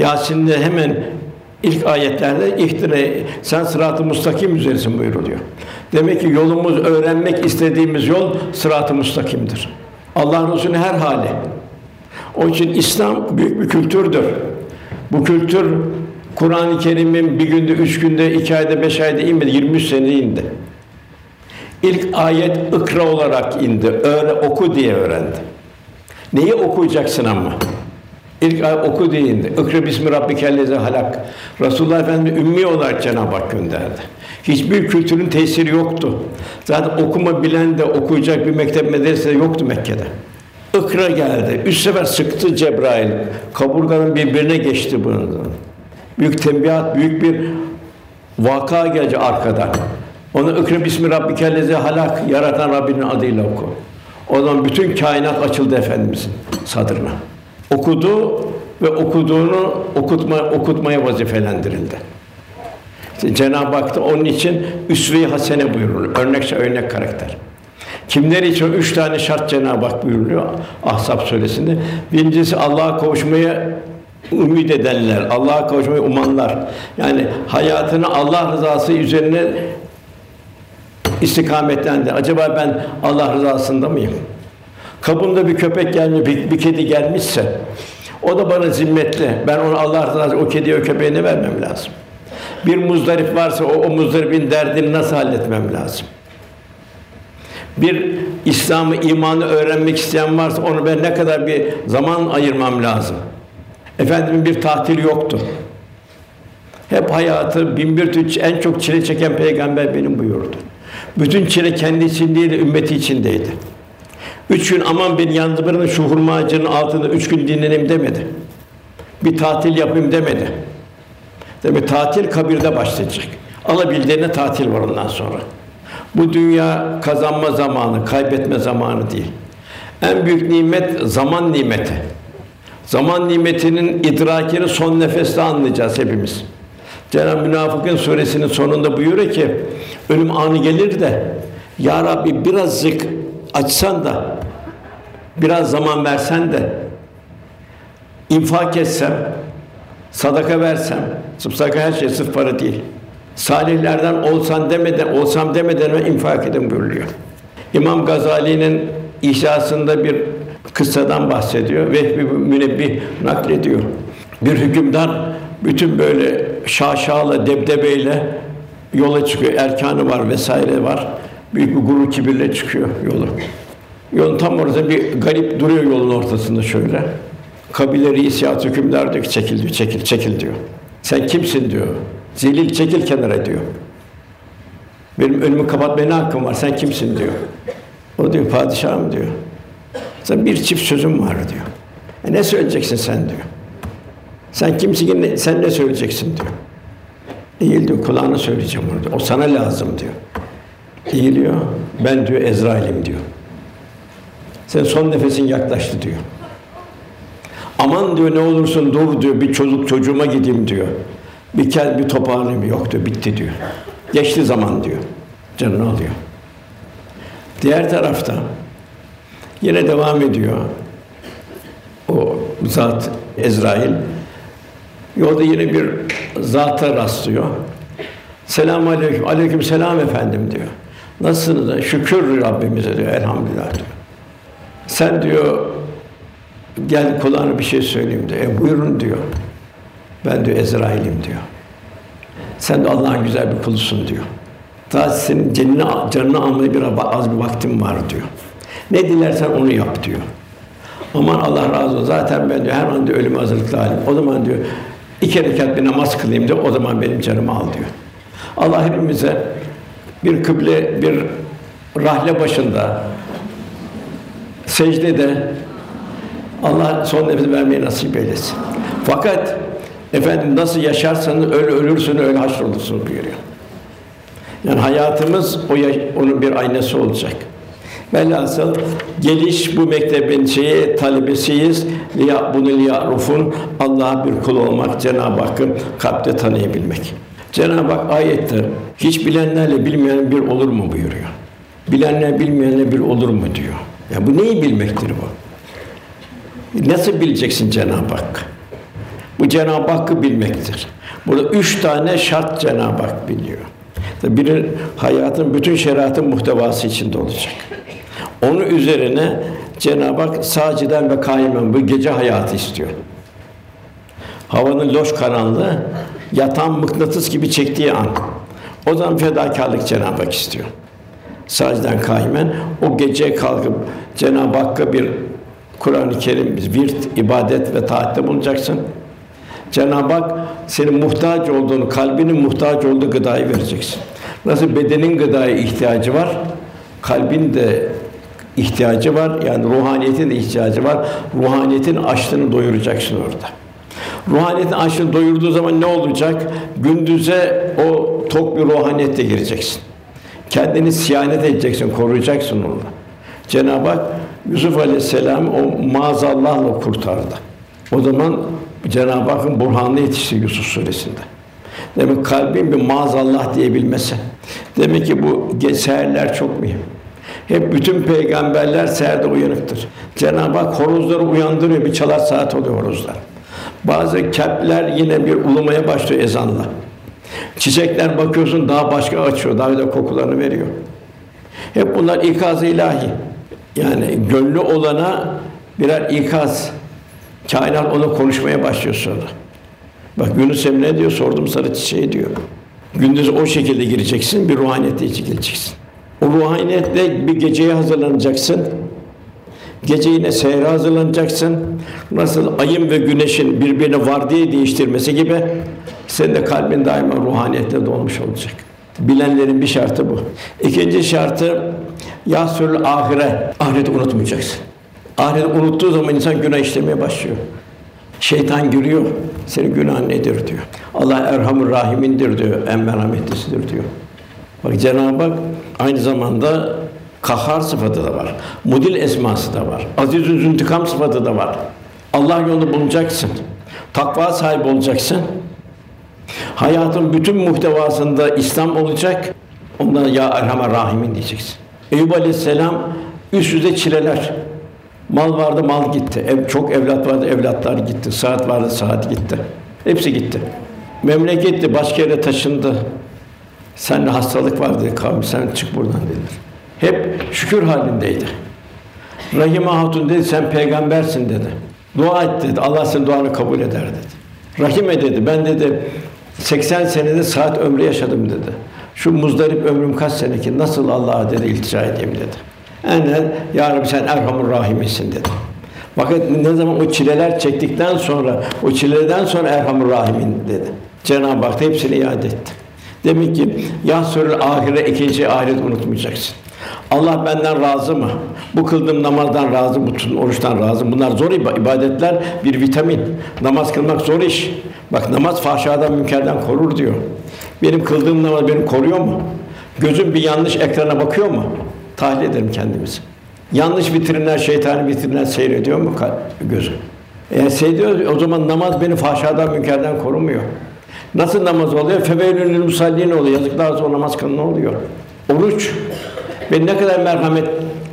Yasin'de hemen ilk ayetlerde ihtine sen sırat-ı müstakim üzeresin buyuruluyor. Demek ki yolumuz öğrenmek istediğimiz yol sırat-ı müstakimdir. Allah Resulü her hali. O için İslam büyük bir kültürdür. Bu kültür Kur'an-ı Kerim'in bir günde, üç günde, iki ayda, beş ayda inmedi, 23 sene indi. İlk ayet ikra olarak indi. Öğre, oku diye öğrendi. Neyi okuyacaksın ama? İlk ayet oku diye indi. İkra bismi rabbikellezi halak. Resulullah Efendimiz ümmi olarak Cenab-ı Hak gönderdi. Hiçbir kültürün tesiri yoktu. Zaten okuma bilen de okuyacak bir mektep medrese yoktu Mekke'de. Ikra geldi. Üç sefer sıktı Cebrail. Kaburganın birbirine geçti bunun. Büyük tembihat, büyük bir vaka gelecek arkadan. Onu ikra bismi rabbikellezi halak yaratan Rabbinin adıyla oku. O zaman bütün kainat açıldı efendimizin sadrına. Okudu ve okuduğunu okutma okutmaya vazifelendirildi. İşte Cenab-ı Hak da onun için üsve-i hasene buyuruluyor. Örnekse örnek karakter. Kimler için üç tane şart Cenab-ı Hak buyuruluyor Ahzab suresinde. Birincisi Allah'a kavuşmaya ümit edenler, Allah'a kavuşmayı umanlar. Yani hayatını Allah rızası üzerine istikametlendi. Acaba ben Allah rızasında mıyım? Kabımda bir köpek gelmiş, bir, bir kedi gelmişse o da bana zimmetli. Ben onu Allah rızası o kediye o köpeğe ne vermem lazım? Bir muzdarip varsa o, o muzdaribin derdini nasıl halletmem lazım? Bir İslam'ı, imanı öğrenmek isteyen varsa onu ben ne kadar bir zaman ayırmam lazım? Efendimin bir tatil yoktu. Hep hayatı bin bir türlü en çok çile çeken peygamber benim buyurdu. Bütün çile kendi için değil, ümmeti içindeydi. Üç gün aman ben yandı şu hurma ağacının altında üç gün dinleneyim demedi. Bir tatil yapayım demedi. Demek tatil kabirde başlayacak. Alabildiğine tatil var ondan sonra. Bu dünya kazanma zamanı, kaybetme zamanı değil. En büyük nimet zaman nimeti. Zaman nimetinin idrakini son nefeste anlayacağız hepimiz. Cenab-ı Münafıkın suresinin sonunda buyuruyor ki ölüm anı gelir de ya Rabbi birazcık açsan da biraz zaman versen de infak etsem, sadaka versem, sadaka her şey sırf para değil. Salihlerden olsan demeden, olsam demeden infak edin buyuruyor. İmam Gazali'nin İhlasında bir kıssadan bahsediyor. ve Münebbih naklediyor. Bir hükümdar bütün böyle şaşalı, debdebeyle yola çıkıyor. Erkanı var vesaire var. Büyük bir gurur kibirle çıkıyor yolu. Yolun tam orada bir garip duruyor yolun ortasında şöyle. Kabile reisi ya hükümdar diyor ki çekil diyor, çekil, çekil diyor. Sen kimsin diyor. Zelil çekil kenara diyor. Benim önümü kapatmaya ne hakkım var? Sen kimsin diyor. O diyor padişahım diyor. Sen bir çift sözüm var diyor. E ne söyleyeceksin sen diyor. Sen kimsin ki sen ne söyleyeceksin diyor. Değil diyor, kulağına söyleyeceğim onu diyor. O sana lazım diyor. Eğiliyor, ben diyor Ezrail'im diyor. Sen son nefesin yaklaştı diyor. Aman diyor ne olursun dur diyor, bir çocuk çocuğuma gideyim diyor. Bir kez bir toparlayayım yok diyor, bitti diyor. Geçti zaman diyor. Canını alıyor. Diğer tarafta yine devam ediyor. O zat Ezrail Yolda yine bir zata rastlıyor. Selam aleyküm, aleyküm selam efendim diyor. Nasılsınız? da? Şükür Rabbimize diyor. Elhamdülillah diyor. Sen diyor gel kulağına bir şey söyleyeyim diyor. E buyurun diyor. Ben diyor Ezrail'im diyor. Sen de Allah'ın güzel bir kulusun diyor. Daha senin canını, canını almaya bir az bir vaktim var diyor. Ne dilersen onu yap diyor. Aman Allah razı olsun. Zaten ben diyor her an diyor ölüme hazırlıklı halim. O zaman diyor iki rekat bir namaz kılayım diyor. O zaman benim canımı al diyor. Allah hepimize bir kıble, bir rahle başında secdede Allah son nefesi vermeyi nasip eylesin. Fakat efendim nasıl yaşarsanız öyle ölürsün öyle haşrolursun buyuruyor. Yani hayatımız o onun bir aynası olacak. Velhasıl geliş bu mektebin şeyi talebesiyiz. Liya bunu liyarufun Allah'a bir kul olmak, Cenab-ı Hakk'ı kalpte tanıyabilmek. Cenab-ı Hak ayette hiç bilenlerle bilmeyen bir olur mu buyuruyor. Bilenler bilmeyenle bir olur mu diyor. Ya bu neyi bilmektir bu? Nasıl bileceksin Cenab-ı Hak? Bu Cenab-ı Hakk'ı bilmektir. Burada üç tane şart Cenab-ı Hak biliyor. Biri hayatın bütün şeriatın muhtevası içinde olacak. Onun üzerine Cenab-ı Hak saciden ve kaimen bu gece hayatı istiyor. Havanın loş karanlığı yatan mıknatıs gibi çektiği an. O zaman fedakarlık Cenab-ı Hak istiyor. Saciden kaimen o gece kalkıp Cenab-ı Hakk'a bir Kur'an-ı Kerim virt, ibadet ve taatte bulunacaksın. Cenab-ı Hak senin muhtaç olduğunu, kalbinin muhtaç olduğu gıdayı vereceksin. Nasıl bedenin gıdaya ihtiyacı var, kalbin de ihtiyacı var. Yani ruhaniyetin de ihtiyacı var. Ruhaniyetin açlığını doyuracaksın orada. Ruhaniyetin açlığını doyurduğu zaman ne olacak? Gündüze o tok bir ruhaniyetle gireceksin. Kendini siyanet edeceksin, koruyacaksın onu. Cenab-ı Hak Yusuf Aleyhisselam o maazallahla kurtardı. O zaman Cenab-ı Hakk'ın burhanı yetişti Yusuf suresinde. Demek kalbin bir maazallah diyebilmesi. Demek ki bu seherler çok mühim. Hep bütün peygamberler seherde uyanıktır. Cenab-ı Hak horozları uyandırıyor, bir çalar saat oluyor horozlar. Bazı kepler yine bir ulumaya başlıyor ezanla. Çiçekler bakıyorsun daha başka açıyor, daha da kokularını veriyor. Hep bunlar ikaz ilahi. Yani gönlü olana birer ikaz. Kainat onu konuşmaya başlıyor sonra. Bak Yunus Emre diyor? Sordum sarı çiçeği diyor. Gündüz o şekilde gireceksin, bir ruhaniyette geleceksin. O ruhaniyetle bir geceye hazırlanacaksın. Gece yine seyre hazırlanacaksın. Nasıl ayın ve güneşin birbirine var diye değiştirmesi gibi senin de kalbin daima ruhaniyette dolmuş olacak. Bilenlerin bir şartı bu. İkinci şartı yasül ahire. Ahireti unutmayacaksın. Ahireti unuttuğu zaman insan günah işlemeye başlıyor. Şeytan gülüyor. Senin günahın nedir diyor. Allah Erhamur Rahimindir diyor. En merhametlisidir diyor. Bak Cenab-ı Hak aynı zamanda kahhar sıfatı da var. Mudil esması da var. Aziz intikam sıfatı da var. Allah yolunda bulunacaksın. Takva sahibi olacaksın. Hayatın bütün muhtevasında İslam olacak. Ondan ya Erhamer Rahimin diyeceksin. Eyüp Aleyhisselam üst üste çileler. Mal vardı, mal gitti. Ev, çok evlat vardı, evlatlar gitti. Saat vardı, saat gitti. Hepsi gitti. Memleketti, başka yere taşındı. Sende hastalık var dedi kavmi, sen çık buradan dediler. Hep şükür halindeydi. Rahime Hatun dedi, sen peygambersin dedi. Dua et dedi, Allah senin duanı kabul eder dedi. Rahime dedi, ben dedi 80 senede saat ömrü yaşadım dedi. Şu muzdarip ömrüm kaç sene ki nasıl Allah'a dedi iltica edeyim dedi. Enen ya Rabbi sen Erhamur Rahimisin dedi. Fakat ne zaman o çileler çektikten sonra, o çileden sonra Erhamur Rahimin dedi. Cenab-ı Hak da hepsini iade etti. Demek ki yahsürül ahire ikinci ahiret unutmayacaksın. Allah benden razı mı? Bu kıldığım namazdan razı, bu oruçtan razı. Bunlar zor ibadetler, bir vitamin. Namaz kılmak zor iş. Bak namaz fahşadan, münkerden korur diyor. Benim kıldığım namaz beni koruyor mu? Gözüm bir yanlış ekrana bakıyor mu? Tahlil ederim kendimizi. Yanlış vitrinler, şeytani vitrinler seyrediyor mu gözüm? Eğer seyrediyor, o zaman namaz beni fahşadan, münkerden korumuyor. Nasıl namaz oluyor? Feveylül musallin oluyor. Yazıklar olsun namaz kılını oluyor. Oruç beni ne kadar merhamet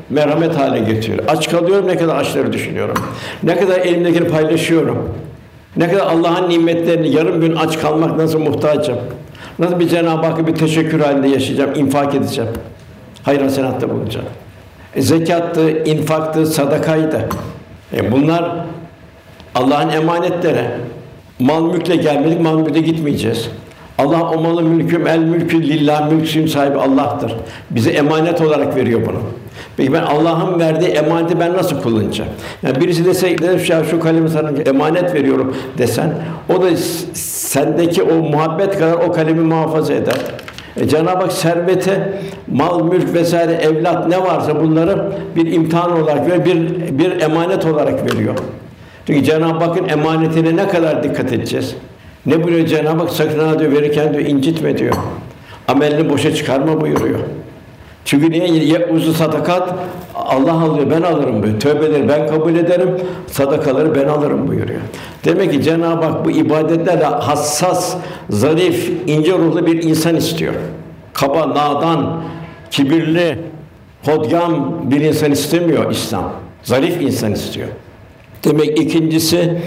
merhamet hale getiriyor. Aç kalıyorum ne kadar açları düşünüyorum. Ne kadar elimdekini paylaşıyorum. Ne kadar Allah'ın nimetlerini yarım gün aç kalmak nasıl muhtacım. Nasıl bir Cenab-ı Hakk'a bir teşekkür halinde yaşayacağım, infak edeceğim. Hayır hasenatta bulunacaksın. E, zekattı, infaktı, sadakaydı. E, bunlar Allah'ın emanetleri. Mal mülkle gelmedik, mal mülkle gitmeyeceğiz. Allah o malı mülküm el mülkü lillah mülksün sahibi Allah'tır. Bize emanet olarak veriyor bunu. Peki ben Allah'ın verdiği emaneti ben nasıl kullanacağım? Yani birisi dese de şu, şu kalemi sana emanet veriyorum desen o da sendeki o muhabbet kadar o kalemi muhafaza eder. E, Cenab-ı Hak servete, mal, mülk vesaire, evlat ne varsa bunları bir imtihan olarak ve bir bir emanet olarak veriyor. Çünkü Cenab-ı Hakk'ın emanetine ne kadar dikkat edeceğiz? Ne buyuruyor Cenab-ı Hak? Sakın ha diyor verirken diyor incitme diyor. Amelini boşa çıkarma buyuruyor. Çünkü niye? Ye uzun sadakat Allah alıyor, ben alırım diyor. Tövbeleri ben kabul ederim, sadakaları ben alırım buyuruyor. Demek ki Cenab-ı Hak bu ibadetlerle hassas, zarif, ince ruhlu bir insan istiyor. Kaba, nadan, kibirli, hodgam bir insan istemiyor İslam. Zarif insan istiyor. Demek ikincisi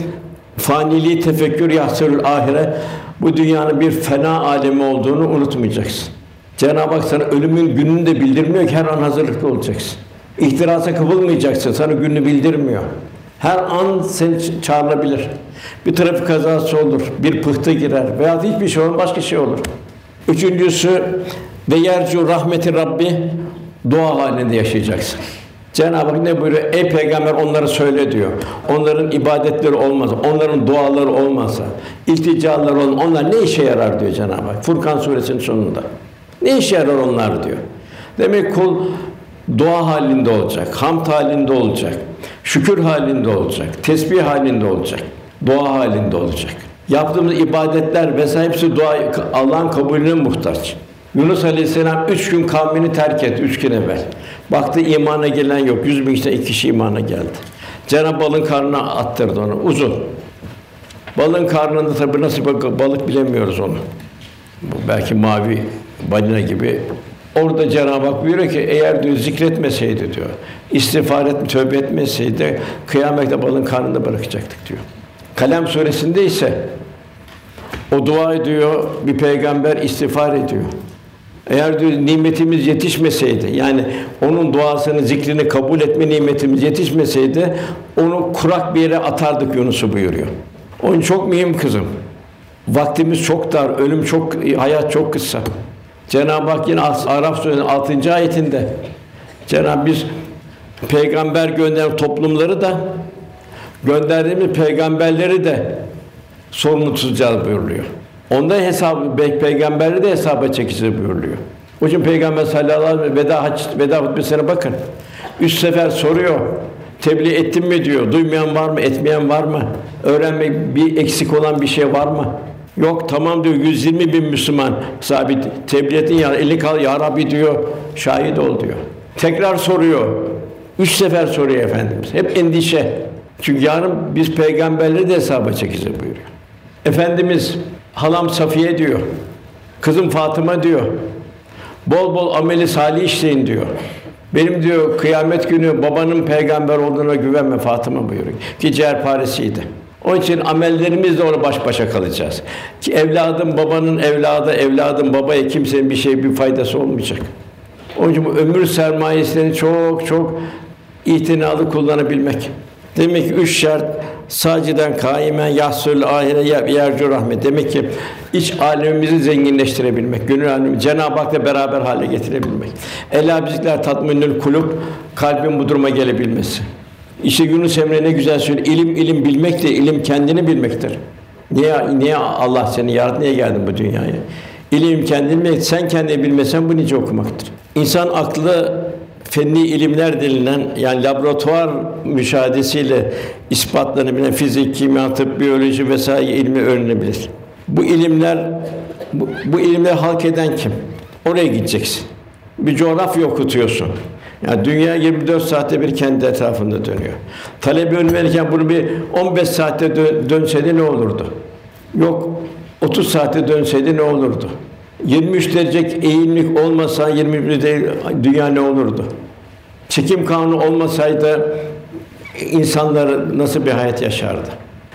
faniliği tefekkür yahsırül ahire bu dünyanın bir fena alemi olduğunu unutmayacaksın. Cenab-ı Hak sana ölümün gününü de bildirmiyor ki her an hazırlıklı olacaksın. İhtirasa kapılmayacaksın. Sana gününü bildirmiyor. Her an seni çağrılabilir. Bir trafik kazası olur, bir pıhtı girer veya hiçbir şey olur, başka şey olur. Üçüncüsü ve yercu rahmeti Rabbi dua halinde yaşayacaksın. Cenab-ı Hak ne buyuruyor? Ey peygamber onları söyle diyor. Onların ibadetleri olmazsa, onların duaları olmazsa, ilticaları olmazsa onlar ne işe yarar diyor Cenab-ı Hak. Furkan suresinin sonunda. Ne işe yarar onlar diyor. Demek kul dua halinde olacak, hamd halinde olacak, şükür halinde olacak, tesbih halinde olacak, dua halinde olacak. Yaptığımız ibadetler vesaire hepsi dua Allah'ın kabulüne muhtaç. Yunus Aleyhisselam üç gün kavmini terk etti, üç gün evvel. Baktı imana gelen yok, yüz bin kişiden iki kişi imana geldi. Cenab-ı balın karnına attırdı onu, uzun. Balın karnında tabi nasıl balık bilemiyoruz onu. Belki mavi balina gibi. Orada Cenab-ı Hak buyuruyor ki eğer diyor zikretmeseydi diyor, istiğfar etme, tövbe etmeseydi kıyamette balın karnında bırakacaktık diyor. Kalem suresinde ise o dua ediyor, bir peygamber istiğfar ediyor. Eğer diyor nimetimiz yetişmeseydi, yani onun duasını, zikrini kabul etme nimetimiz yetişmeseydi, onu kurak bir yere atardık Yunus'u buyuruyor. Onun çok mühim kızım. Vaktimiz çok dar, ölüm çok, hayat çok kısa. Cenab-ı Hak yine Araf Suresi'nin 6. ayetinde Cenab-ı biz peygamber gönderen toplumları da gönderdiğimiz peygamberleri de sorumlu tutacağız buyuruyor. Onda hesabı peygamberleri de hesaba çekeceğiz buyuruyor. O için Peygamber sallallahu aleyhi ve sellem veda hac veda hutbesine bakın. Üç sefer soruyor. Tebliğ ettim mi diyor. Duymayan var mı? Etmeyen var mı? Öğrenmek bir eksik olan bir şey var mı? Yok tamam diyor 120 bin Müslüman sabit tebliğ ettin ya eli kal ya Rabbi diyor şahit ol diyor. Tekrar soruyor. Üç sefer soruyor Efendimiz. Hep endişe. Çünkü yarın biz peygamberleri de hesaba çekeceğiz buyuruyor. Efendimiz halam Safiye diyor. Kızım Fatıma diyor. Bol bol ameli salih işleyin diyor. Benim diyor kıyamet günü babanın peygamber olduğuna güvenme Fatıma buyuruyor. Ki ciğerparesiydi. Onun için amellerimizle onu baş başa kalacağız. Ki evladım babanın evladı, evladım babaya kimsenin bir şey bir faydası olmayacak. Onun için bu ömür sermayesini çok çok itinalı kullanabilmek. Demek ki üç şart saciden kaimen yahsul ahire yercu rahmet. Demek ki iç alemimizi zenginleştirebilmek, gönül alemimizi Cenab-ı Hak'la beraber hale getirebilmek. Ela bizikler tatminül kulüp kalbin bu duruma gelebilmesi. İşte Yunus Emre ne güzel söylüyor. İlim ilim bilmek de ilim kendini bilmektir. Niye niye Allah seni yarattı? Niye geldin bu dünyaya? İlim kendini bilmek. Sen kendini bilmesen bu nice okumaktır. İnsan aklı fenni ilimler denilen yani laboratuvar müşahedesiyle ispatlanabilen fizik, kimya, tıp, biyoloji vesaire ilmi öğrenebilir. Bu ilimler bu, bu ilimleri halk eden kim? Oraya gideceksin. Bir coğrafya okutuyorsun. Yani dünya 24 saatte bir kendi etrafında dönüyor. Talebe ön verirken bunu bir 15 saatte dön, dönseydi ne olurdu? Yok 30 saatte dönseydi ne olurdu? 23 derece eğimlik olmasa 21 derece dünya ne olurdu? Çekim kanunu olmasaydı insanlar nasıl bir hayat yaşardı?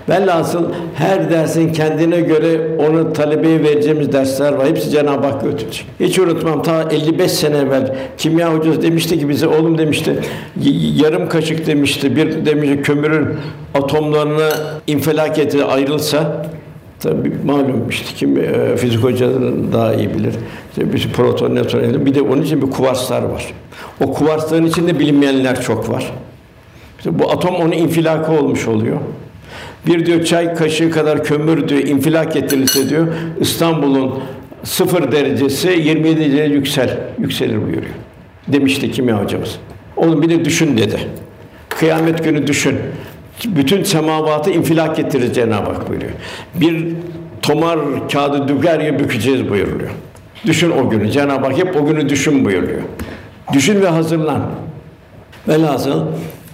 Velhasıl her dersin kendine göre onu talebeye vereceğimiz dersler var. Hepsi Cenab-ı Hak götürecek. Hiç unutmam ta 55 sene evvel kimya hocası demişti ki bize oğlum demişti yarım kaşık demişti bir demişti kömürün atomlarına infilak eti ayrılsa Tabii malum işte kim e, fizik hocaları daha iyi bilir. İşte bir proton, nötron, bir de onun için bir kuvarslar var. O kuvarsların içinde bilinmeyenler çok var. İşte bu atom onun infilakı olmuş oluyor. Bir diyor çay kaşığı kadar kömür diyor infilak ettirilse diyor İstanbul'un sıfır derecesi 27 derece yüksel yükselir buyuruyor. Demişti kimya hocamız. Oğlum bir de düşün dedi. Kıyamet günü düşün. Bütün semavatı infilak ettirir Cenab-ı Hak buyuruyor. Bir tomar kağıdı düger gibi bükeceğiz buyuruluyor. Düşün o günü. Cenab-ı Hak hep o günü düşün buyuruyor. Düşün ve hazırlan. Velhasıl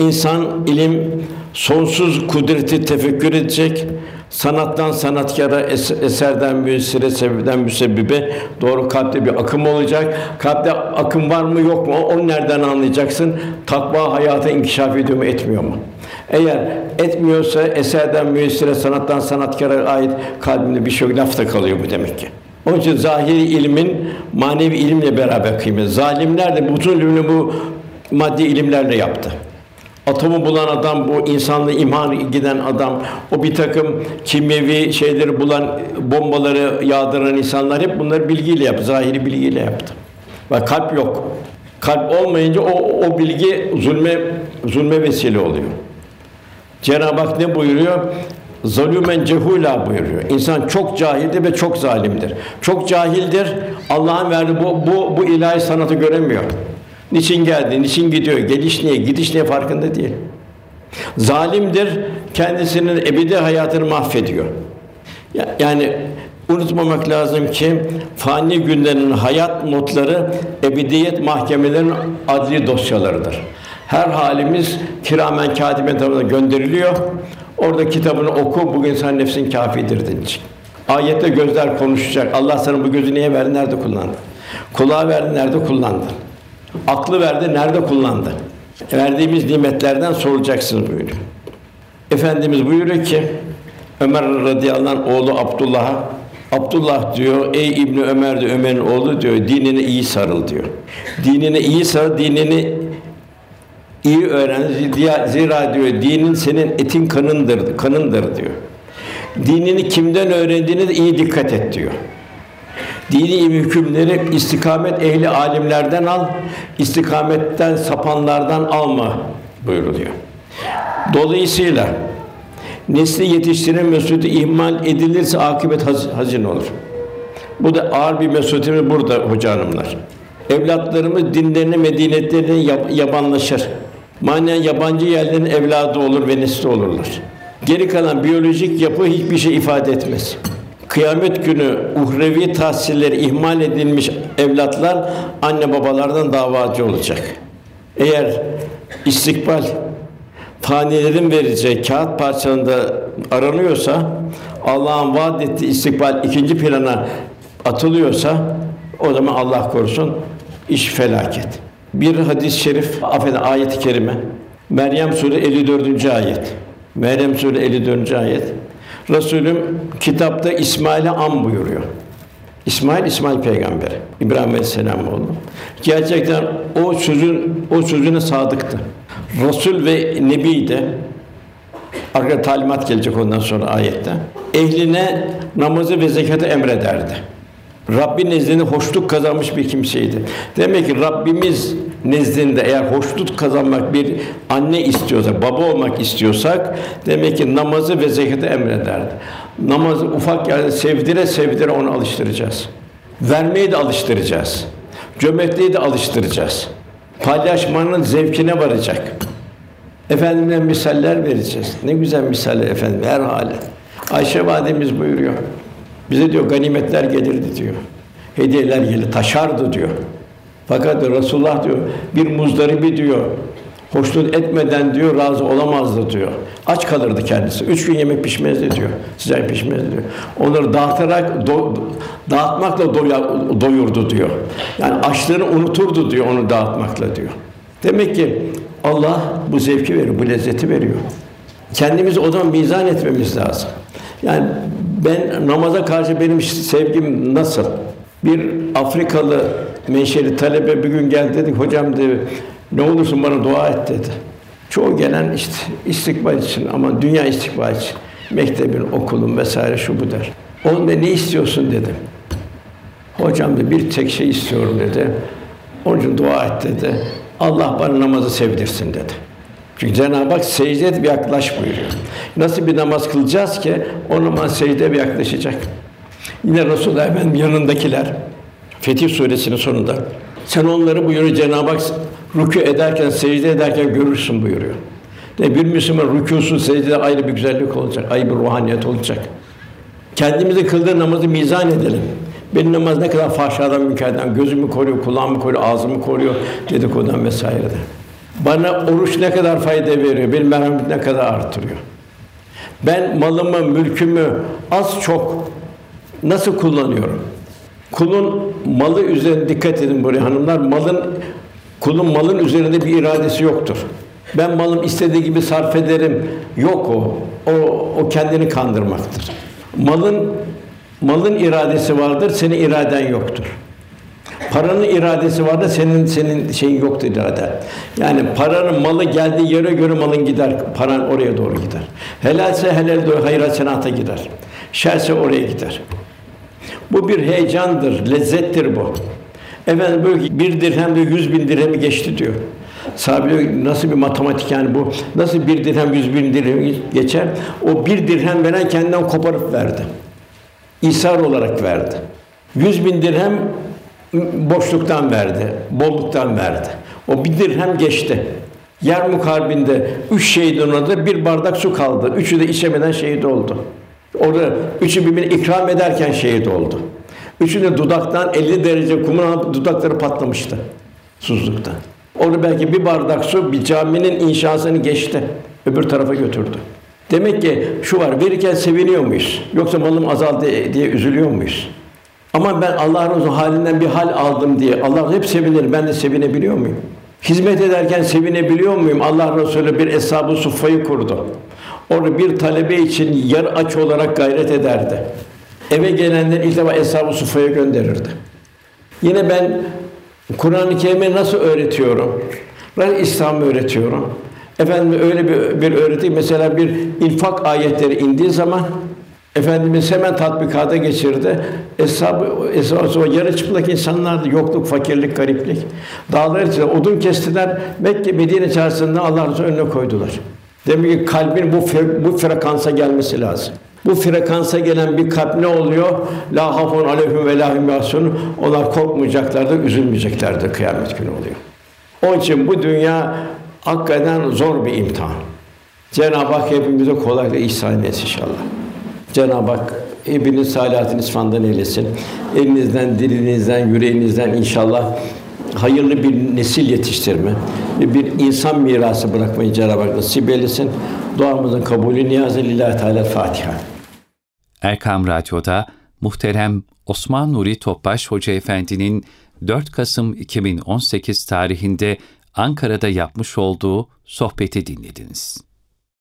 insan ilim sonsuz kudreti tefekkür edecek, sanattan sanatkara, eserden müessire, sebepten müsebbibe doğru kalpte bir akım olacak. Kalpte akım var mı yok mu? Onu nereden anlayacaksın? Takva hayata inkişaf ediyor mu, etmiyor mu? Eğer etmiyorsa eserden müessire, sanattan sanatkara ait kalbinde bir şey lafta kalıyor bu demek ki. Onun için zahiri ilmin manevi ilimle beraber kıymet. Zalimler de bütün ilmini bu maddi ilimlerle yaptı. Atomu bulan adam, bu insanlığı imhan giden adam, o bir takım kimyevi şeyleri bulan, bombaları yağdıran insanlar hep bunları bilgiyle yaptı, zahiri bilgiyle yaptı. Ve kalp yok. Kalp olmayınca o, o bilgi zulme zulme vesile oluyor. Cenab-ı Hak ne buyuruyor? Zalümen cehula buyuruyor. İnsan çok cahildir ve çok zalimdir. Çok cahildir. Allah'ın verdiği bu, bu, bu ilahi sanatı göremiyor. Niçin geldi, niçin gidiyor, geliş niye, gidiş niye farkında değil. Zalimdir, kendisinin ebedi hayatını mahvediyor. Yani unutmamak lazım ki fani günlerin hayat modları ebediyet mahkemelerinin adli dosyalarıdır. Her halimiz kiramen katiben tarafından gönderiliyor. Orada kitabını oku, bugün sen nefsin kâfidir denecek. Ayette gözler konuşacak. Allah sana bu gözü niye verdi, nerede kullandı? Kulağı verdi, nerede kullandı? Aklı verdi, nerede kullandı? Verdiğimiz nimetlerden sorulacaksınız buyuruyor. Efendimiz buyuruyor ki Ömer radıyallahu anh oğlu Abdullah'a Abdullah diyor, ey İbni Ömer diyor, Ömer'in oğlu diyor, dinine iyi sarıl diyor. Dinine iyi sarıl, dinini iyi öğren. Zira diyor, dinin senin etin kanındır, kanındır diyor. Dinini kimden öğrendiğini de iyi dikkat et diyor. Dini hükümleri istikamet ehli alimlerden al, istikametten sapanlardan alma buyuruluyor. Dolayısıyla nesli yetiştiren mesuliyeti ihmal edilirse akıbet hazin olur. Bu da ağır bir mesuliyetimiz burada hoca hanımlar. Evlatlarımız dinlerine, medeniyetlerine yabanlaşır. Manen yabancı yerlerin evladı olur ve nesli olurlar. Geri kalan biyolojik yapı hiçbir şey ifade etmez. Kıyamet günü uhrevi tahsilleri ihmal edilmiş evlatlar anne babalardan davacı olacak. Eğer istikbal fanilerin vereceği kağıt parçasında aranıyorsa Allah'ın vaad ettiği istikbal ikinci plana atılıyorsa o zaman Allah korusun iş felaket. Bir hadis-i şerif, affedin ayet-i kerime. Meryem Sûre 54. ayet. Meryem Sûre 54. ayet. Resulüm kitapta İsmail'e an buyuruyor. İsmail İsmail peygamber. İbrahim Aleyhisselam oğlu. Gerçekten o sözün o sözüne sadıktı. Resul ve Nebi de arka talimat gelecek ondan sonra ayette. Ehline namazı ve zekatı emrederdi. Rabbi nezdinde hoşluk kazanmış bir kimseydi. Demek ki Rabbimiz nezdinde eğer hoşluk kazanmak bir anne istiyorsak, baba olmak istiyorsak demek ki namazı ve zekatı emrederdi. Namazı ufak yerde sevdire sevdire onu alıştıracağız. Vermeyi de alıştıracağız. Cömertliği de alıştıracağız. Paylaşmanın zevkine varacak. Efendimden misaller vereceğiz. Ne güzel misaller efendim her hale. Ayşe validemiz buyuruyor. Bize diyor ganimetler gelirdi diyor. Hediyeler gelir, taşardı diyor. Fakat Resulullah diyor bir muzdaribi diyor hoşnut etmeden diyor razı olamazdı diyor. Aç kalırdı kendisi. Üç gün yemek pişmezdi diyor. Sıcak pişmezdi diyor. Onları dağıtarak do, dağıtmakla doya, doyurdu diyor. Yani açlığını unuturdu diyor onu dağıtmakla diyor. Demek ki Allah bu zevki veriyor, bu lezzeti veriyor. Kendimizi o zaman mizan etmemiz lazım. Yani ben namaza karşı benim sevgim nasıl? Bir Afrikalı menşeli talebe bir gün geldi dedi, hocam dedi, ne olursun bana dua et dedi. Çoğu gelen işte istikbal için ama dünya istikbal için mektebin, okulun vesaire şu bu der. Onda ne istiyorsun dedim. Hocam da bir tek şey istiyorum dedi. Onun için dua et dedi. Allah bana namazı sevdirsin dedi. Çünkü Cenab-ı Hak secde et yaklaş buyuruyor. Nasıl bir namaz kılacağız ki o namaz secde bir yaklaşacak. Yine Resulullah Efendimiz yanındakiler Fetih Suresinin sonunda sen onları buyuruyor Cenab-ı Hak rükû ederken, secde ederken görürsün buyuruyor. De bir Müslüman rükûsu, secde ayrı bir güzellik olacak, ayrı bir ruhaniyet olacak. Kendimizi kıldığı namazı mizan edelim. Benim namaz ne kadar fahşadan, münkerden, gözümü koruyor, kulağımı koruyor, ağzımı koruyor, dedikodan vesaireden. Bana oruç ne kadar fayda veriyor, benim merhamet ne kadar artırıyor. Ben malımı, mülkümü az çok nasıl kullanıyorum? Kulun malı üzerine dikkat edin buraya hanımlar. Malın kulun malın üzerinde bir iradesi yoktur. Ben malım istediği gibi sarf ederim. Yok o. O o kendini kandırmaktır. Malın malın iradesi vardır, senin iraden yoktur. Paranın iradesi vardır, senin senin şeyin yoktur irade. Yani paranın malı geldiği yere göre malın gider, paran oraya doğru gider. Helalse helal doğru, hayır senata gider. Şerse oraya gider. Bu bir heyecandır, lezzettir bu. Efendim böyle bir dirhem de yüz bin dirhemi geçti diyor. Sahabe nasıl bir matematik yani bu? Nasıl bir dirhem yüz bin dirhem geçer? O bir dirhem veren kendinden koparıp verdi. İsar olarak verdi. Yüz bin dirhem boşluktan verdi, bolluktan verdi. O bir dirhem geçti. Yer mukarbinde üç şehidin orada bir bardak su kaldı. Üçü de içemeden şehit oldu. Orada üçü birbirini ikram ederken şehit oldu. Üçü dudaktan 50 derece kumun dudakları patlamıştı susuzluktan. Orada belki bir bardak su bir caminin inşasını geçti. Öbür tarafa götürdü. Demek ki şu var, verirken seviniyor muyuz? Yoksa malım azaldı diye üzülüyor muyuz? Ama ben Allah razı halinden bir hal aldım diye Allah hep sevinir. Ben de sevinebiliyor muyum? Hizmet ederken sevinebiliyor muyum? Allah Resulü bir eshab-ı suffayı kurdu. Orada bir talebe için yer aç olarak gayret ederdi. Eve gelenler ilk defa eshab-ı suffaya gönderirdi. Yine ben Kur'an-ı Kerim'i nasıl öğretiyorum? Ben İslam'ı öğretiyorum. Efendim öyle bir, bir öğreti mesela bir infak ayetleri indiği zaman Efendimiz hemen tatbikata geçirdi. Eshab-ı eshab yarı çıplak insanlardı. Yokluk, fakirlik, gariplik. Dağlar içinde odun kestiler. Mekke, Medine çarşısında Allah Resulü önüne koydular. Demek ki kalbin bu bu frekansa gelmesi lazım. Bu frekansa gelen bir kalp ne oluyor? La hafun aleyhim ve la hum Onlar korkmayacaklardır, üzülmeyeceklerdir kıyamet günü oluyor. Onun için bu dünya hakikaten zor bir imtihan. Cenab-ı Hak hepimize kolaylık ihsan etsin inşallah. Cenab-ı Hak hepiniz salihatiniz fandan eylesin. Elinizden, dilinizden, yüreğinizden inşallah hayırlı bir nesil yetiştirme ve bir insan mirası bırakmayı Cenab-ı Hak nasip eylesin. Duamızın kabulü niyazı lillahi teala Fatiha. Erkam Radyo'da muhterem Osman Nuri Topbaş Hoca Efendi'nin 4 Kasım 2018 tarihinde Ankara'da yapmış olduğu sohbeti dinlediniz.